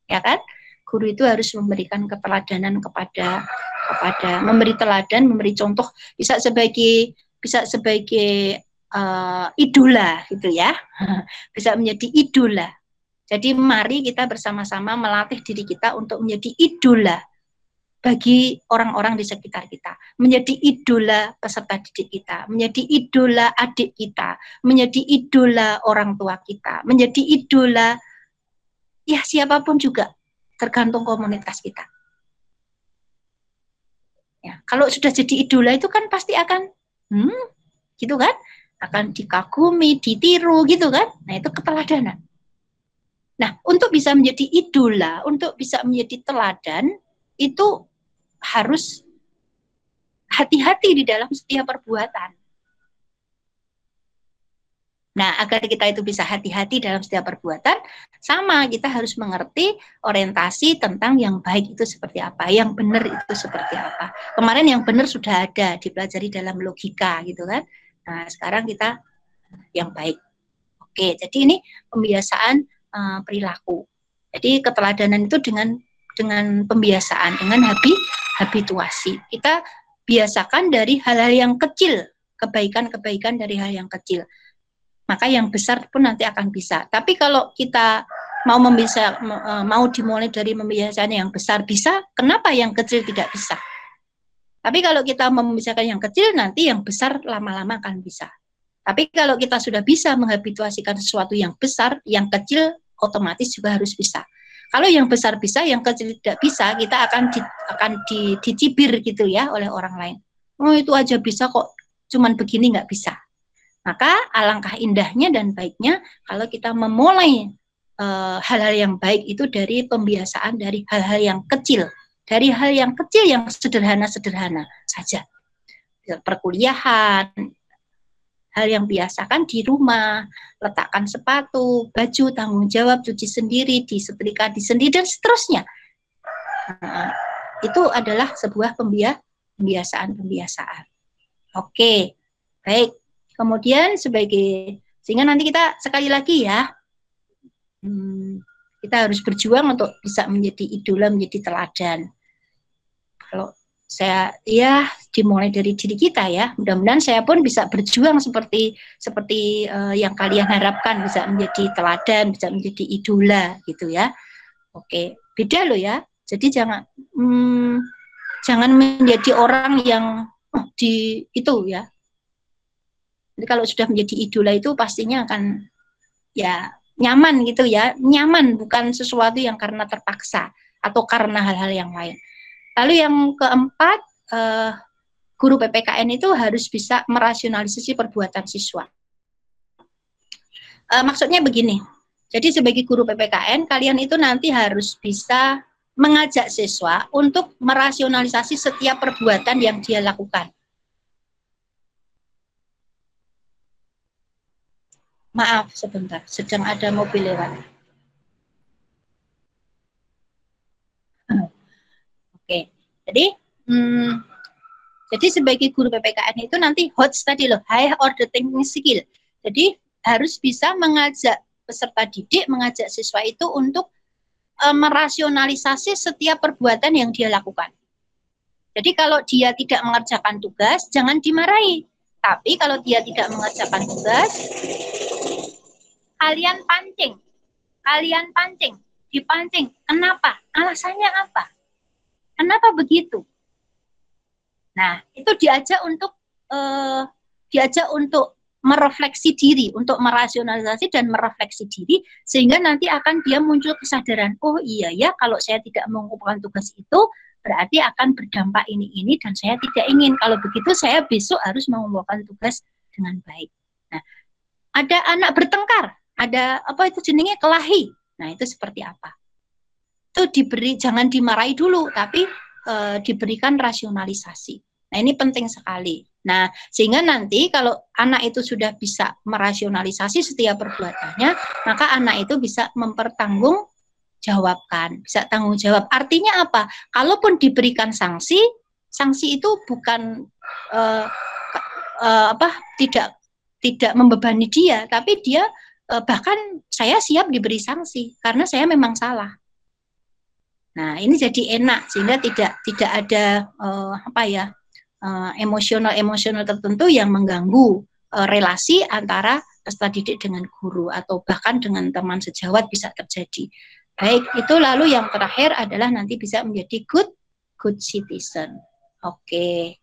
ya kan? Guru itu harus memberikan keteladanan kepada kepada memberi teladan, memberi contoh, bisa sebagai bisa sebagai uh, idola gitu ya, bisa menjadi idola. Jadi mari kita bersama-sama melatih diri kita untuk menjadi idola bagi orang-orang di sekitar kita, menjadi idola peserta didik kita, menjadi idola adik kita, menjadi idola orang tua kita, menjadi idola ya siapa pun juga, tergantung komunitas kita. Ya, kalau sudah jadi idola itu kan pasti akan, hmm, gitu kan, akan dikagumi, ditiru gitu kan. Nah itu keteladanan. Nah untuk bisa menjadi idola, untuk bisa menjadi teladan itu harus hati-hati di dalam setiap perbuatan. Nah, agar kita itu bisa hati-hati dalam setiap perbuatan, sama kita harus mengerti orientasi tentang yang baik itu seperti apa, yang benar itu seperti apa. Kemarin yang benar sudah ada dipelajari dalam logika gitu kan. Nah, sekarang kita yang baik. Oke, jadi ini pembiasaan uh, perilaku. Jadi keteladanan itu dengan dengan pembiasaan, dengan habi, habituasi. Kita biasakan dari hal-hal yang kecil, kebaikan-kebaikan dari hal yang kecil. Maka yang besar pun nanti akan bisa. Tapi kalau kita mau membisa, e, mau dimulai dari membiasakan yang besar bisa, kenapa yang kecil tidak bisa? Tapi kalau kita membicarakan yang kecil, nanti yang besar lama-lama akan bisa. Tapi kalau kita sudah bisa menghabituasikan sesuatu yang besar, yang kecil otomatis juga harus bisa. Kalau yang besar bisa, yang kecil tidak bisa, kita akan di, akan di, dicibir gitu ya oleh orang lain. Oh itu aja bisa kok, cuman begini nggak bisa. Maka alangkah indahnya dan baiknya kalau kita memulai eh, hal-hal uh, yang baik itu dari pembiasaan dari hal-hal yang kecil, dari hal yang kecil yang sederhana-sederhana saja. Perkuliahan, hal yang biasa kan di rumah, letakkan sepatu, baju, tanggung jawab, cuci sendiri, disetrika di sendiri, dan seterusnya. Nah, itu adalah sebuah pembiasaan-pembiasaan. Oke, baik. Kemudian sebagai, sehingga nanti kita sekali lagi ya, hmm, kita harus berjuang untuk bisa menjadi idola, menjadi teladan. Saya ya dimulai dari diri kita ya. Mudah-mudahan saya pun bisa berjuang seperti seperti uh, yang kalian harapkan bisa menjadi teladan, bisa menjadi idola gitu ya. Oke, beda loh ya. Jadi jangan hmm, jangan menjadi orang yang oh, di itu ya. Jadi kalau sudah menjadi idola itu pastinya akan ya nyaman gitu ya, nyaman bukan sesuatu yang karena terpaksa atau karena hal-hal yang lain. Lalu yang keempat, uh, guru PPKN itu harus bisa merasionalisasi perbuatan siswa. Uh, maksudnya begini, jadi sebagai guru PPKN, kalian itu nanti harus bisa mengajak siswa untuk merasionalisasi setiap perbuatan yang dia lakukan. Maaf sebentar, sedang ada mobil lewat. Oke, jadi hmm, jadi sebagai guru PPKN itu nanti HOTS tadi loh, high order thinking skill. Jadi harus bisa mengajak peserta didik, mengajak siswa itu untuk e, merasionalisasi setiap perbuatan yang dia lakukan. Jadi kalau dia tidak mengerjakan tugas, jangan dimarahi. Tapi kalau dia tidak mengerjakan tugas, kalian pancing. Kalian pancing, dipancing. Kenapa? Alasannya apa? Kenapa begitu? Nah, itu diajak untuk uh, diajak untuk merefleksi diri, untuk merasionalisasi dan merefleksi diri, sehingga nanti akan dia muncul kesadaran, oh iya ya, kalau saya tidak mengumpulkan tugas itu, berarti akan berdampak ini ini dan saya tidak ingin. Kalau begitu saya besok harus mengumpulkan tugas dengan baik. Nah, ada anak bertengkar, ada apa itu jenenge kelahi. Nah, itu seperti apa? Itu diberi jangan dimarahi dulu tapi e, diberikan rasionalisasi. Nah, ini penting sekali. Nah, sehingga nanti kalau anak itu sudah bisa merasionalisasi setiap perbuatannya, maka anak itu bisa mempertanggung jawabkan, bisa tanggung jawab. Artinya apa? Kalaupun diberikan sanksi, sanksi itu bukan uh, uh, apa tidak tidak membebani dia, tapi dia uh, bahkan saya siap diberi sanksi karena saya memang salah. Nah, ini jadi enak sehingga tidak tidak ada uh, apa ya uh, emosional-emosional tertentu yang mengganggu uh, relasi antara peserta didik dengan guru atau bahkan dengan teman sejawat bisa terjadi. Baik, itu lalu yang terakhir adalah nanti bisa menjadi good good citizen. Oke.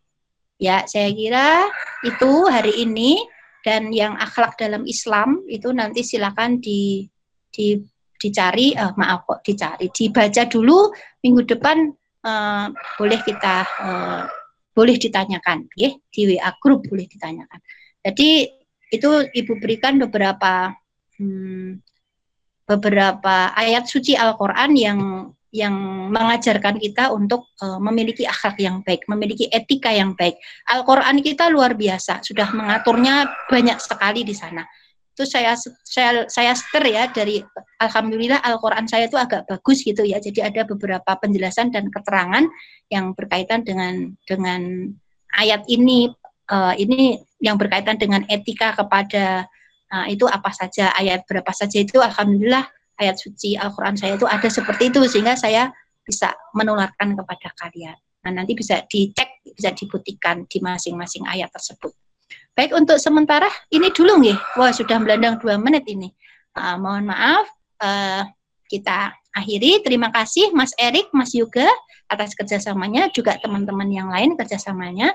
Ya, saya kira itu hari ini dan yang akhlak dalam Islam itu nanti silakan di di dicari uh, maaf kok dicari dibaca dulu minggu depan uh, boleh kita uh, boleh ditanyakan ya di WA grup boleh ditanyakan. Jadi itu Ibu berikan beberapa hmm, beberapa ayat suci Al-Qur'an yang yang mengajarkan kita untuk uh, memiliki akhlak yang baik, memiliki etika yang baik. Al-Qur'an kita luar biasa, sudah mengaturnya banyak sekali di sana. Itu saya saya saya seter ya dari alhamdulillah Al-Qur'an saya itu agak bagus gitu ya. Jadi ada beberapa penjelasan dan keterangan yang berkaitan dengan dengan ayat ini uh, ini yang berkaitan dengan etika kepada uh, itu apa saja ayat berapa saja itu alhamdulillah ayat suci Al-Quran saya itu ada seperti itu sehingga saya bisa menularkan kepada kalian. Nah nanti bisa dicek, bisa dibuktikan di masing-masing ayat tersebut. Baik untuk sementara ini dulu nih. Wah sudah melandang dua menit ini. Uh, mohon maaf uh, kita akhiri. Terima kasih Mas Erik, Mas Yuga atas kerjasamanya, juga teman-teman yang lain kerjasamanya.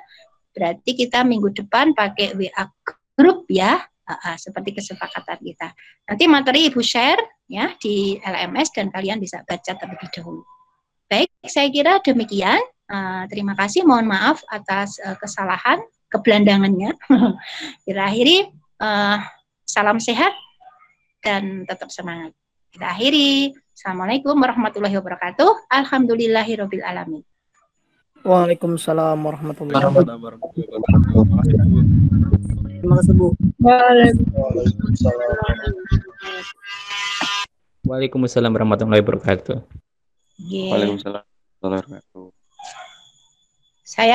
Berarti kita minggu depan pakai WA grup ya uh, seperti kesepakatan kita. Nanti materi Ibu share ya di LMS dan kalian bisa baca terlebih dahulu. Baik, saya kira demikian. Uh, terima kasih, mohon maaf atas uh, kesalahan, kebelandangannya. kita akhiri, uh, salam sehat dan tetap semangat. Kita akhiri. Assalamualaikum warahmatullahi wabarakatuh. Alhamdulillahirabbil alamin. Waalaikumsalam warahmatullahi wabarakatuh. Terima kasih Bu. Waalaikumsalam warahmatullahi wabarakatuh. Yeah. Waalaikumsalam warahmatullahi wabarakatuh. Saya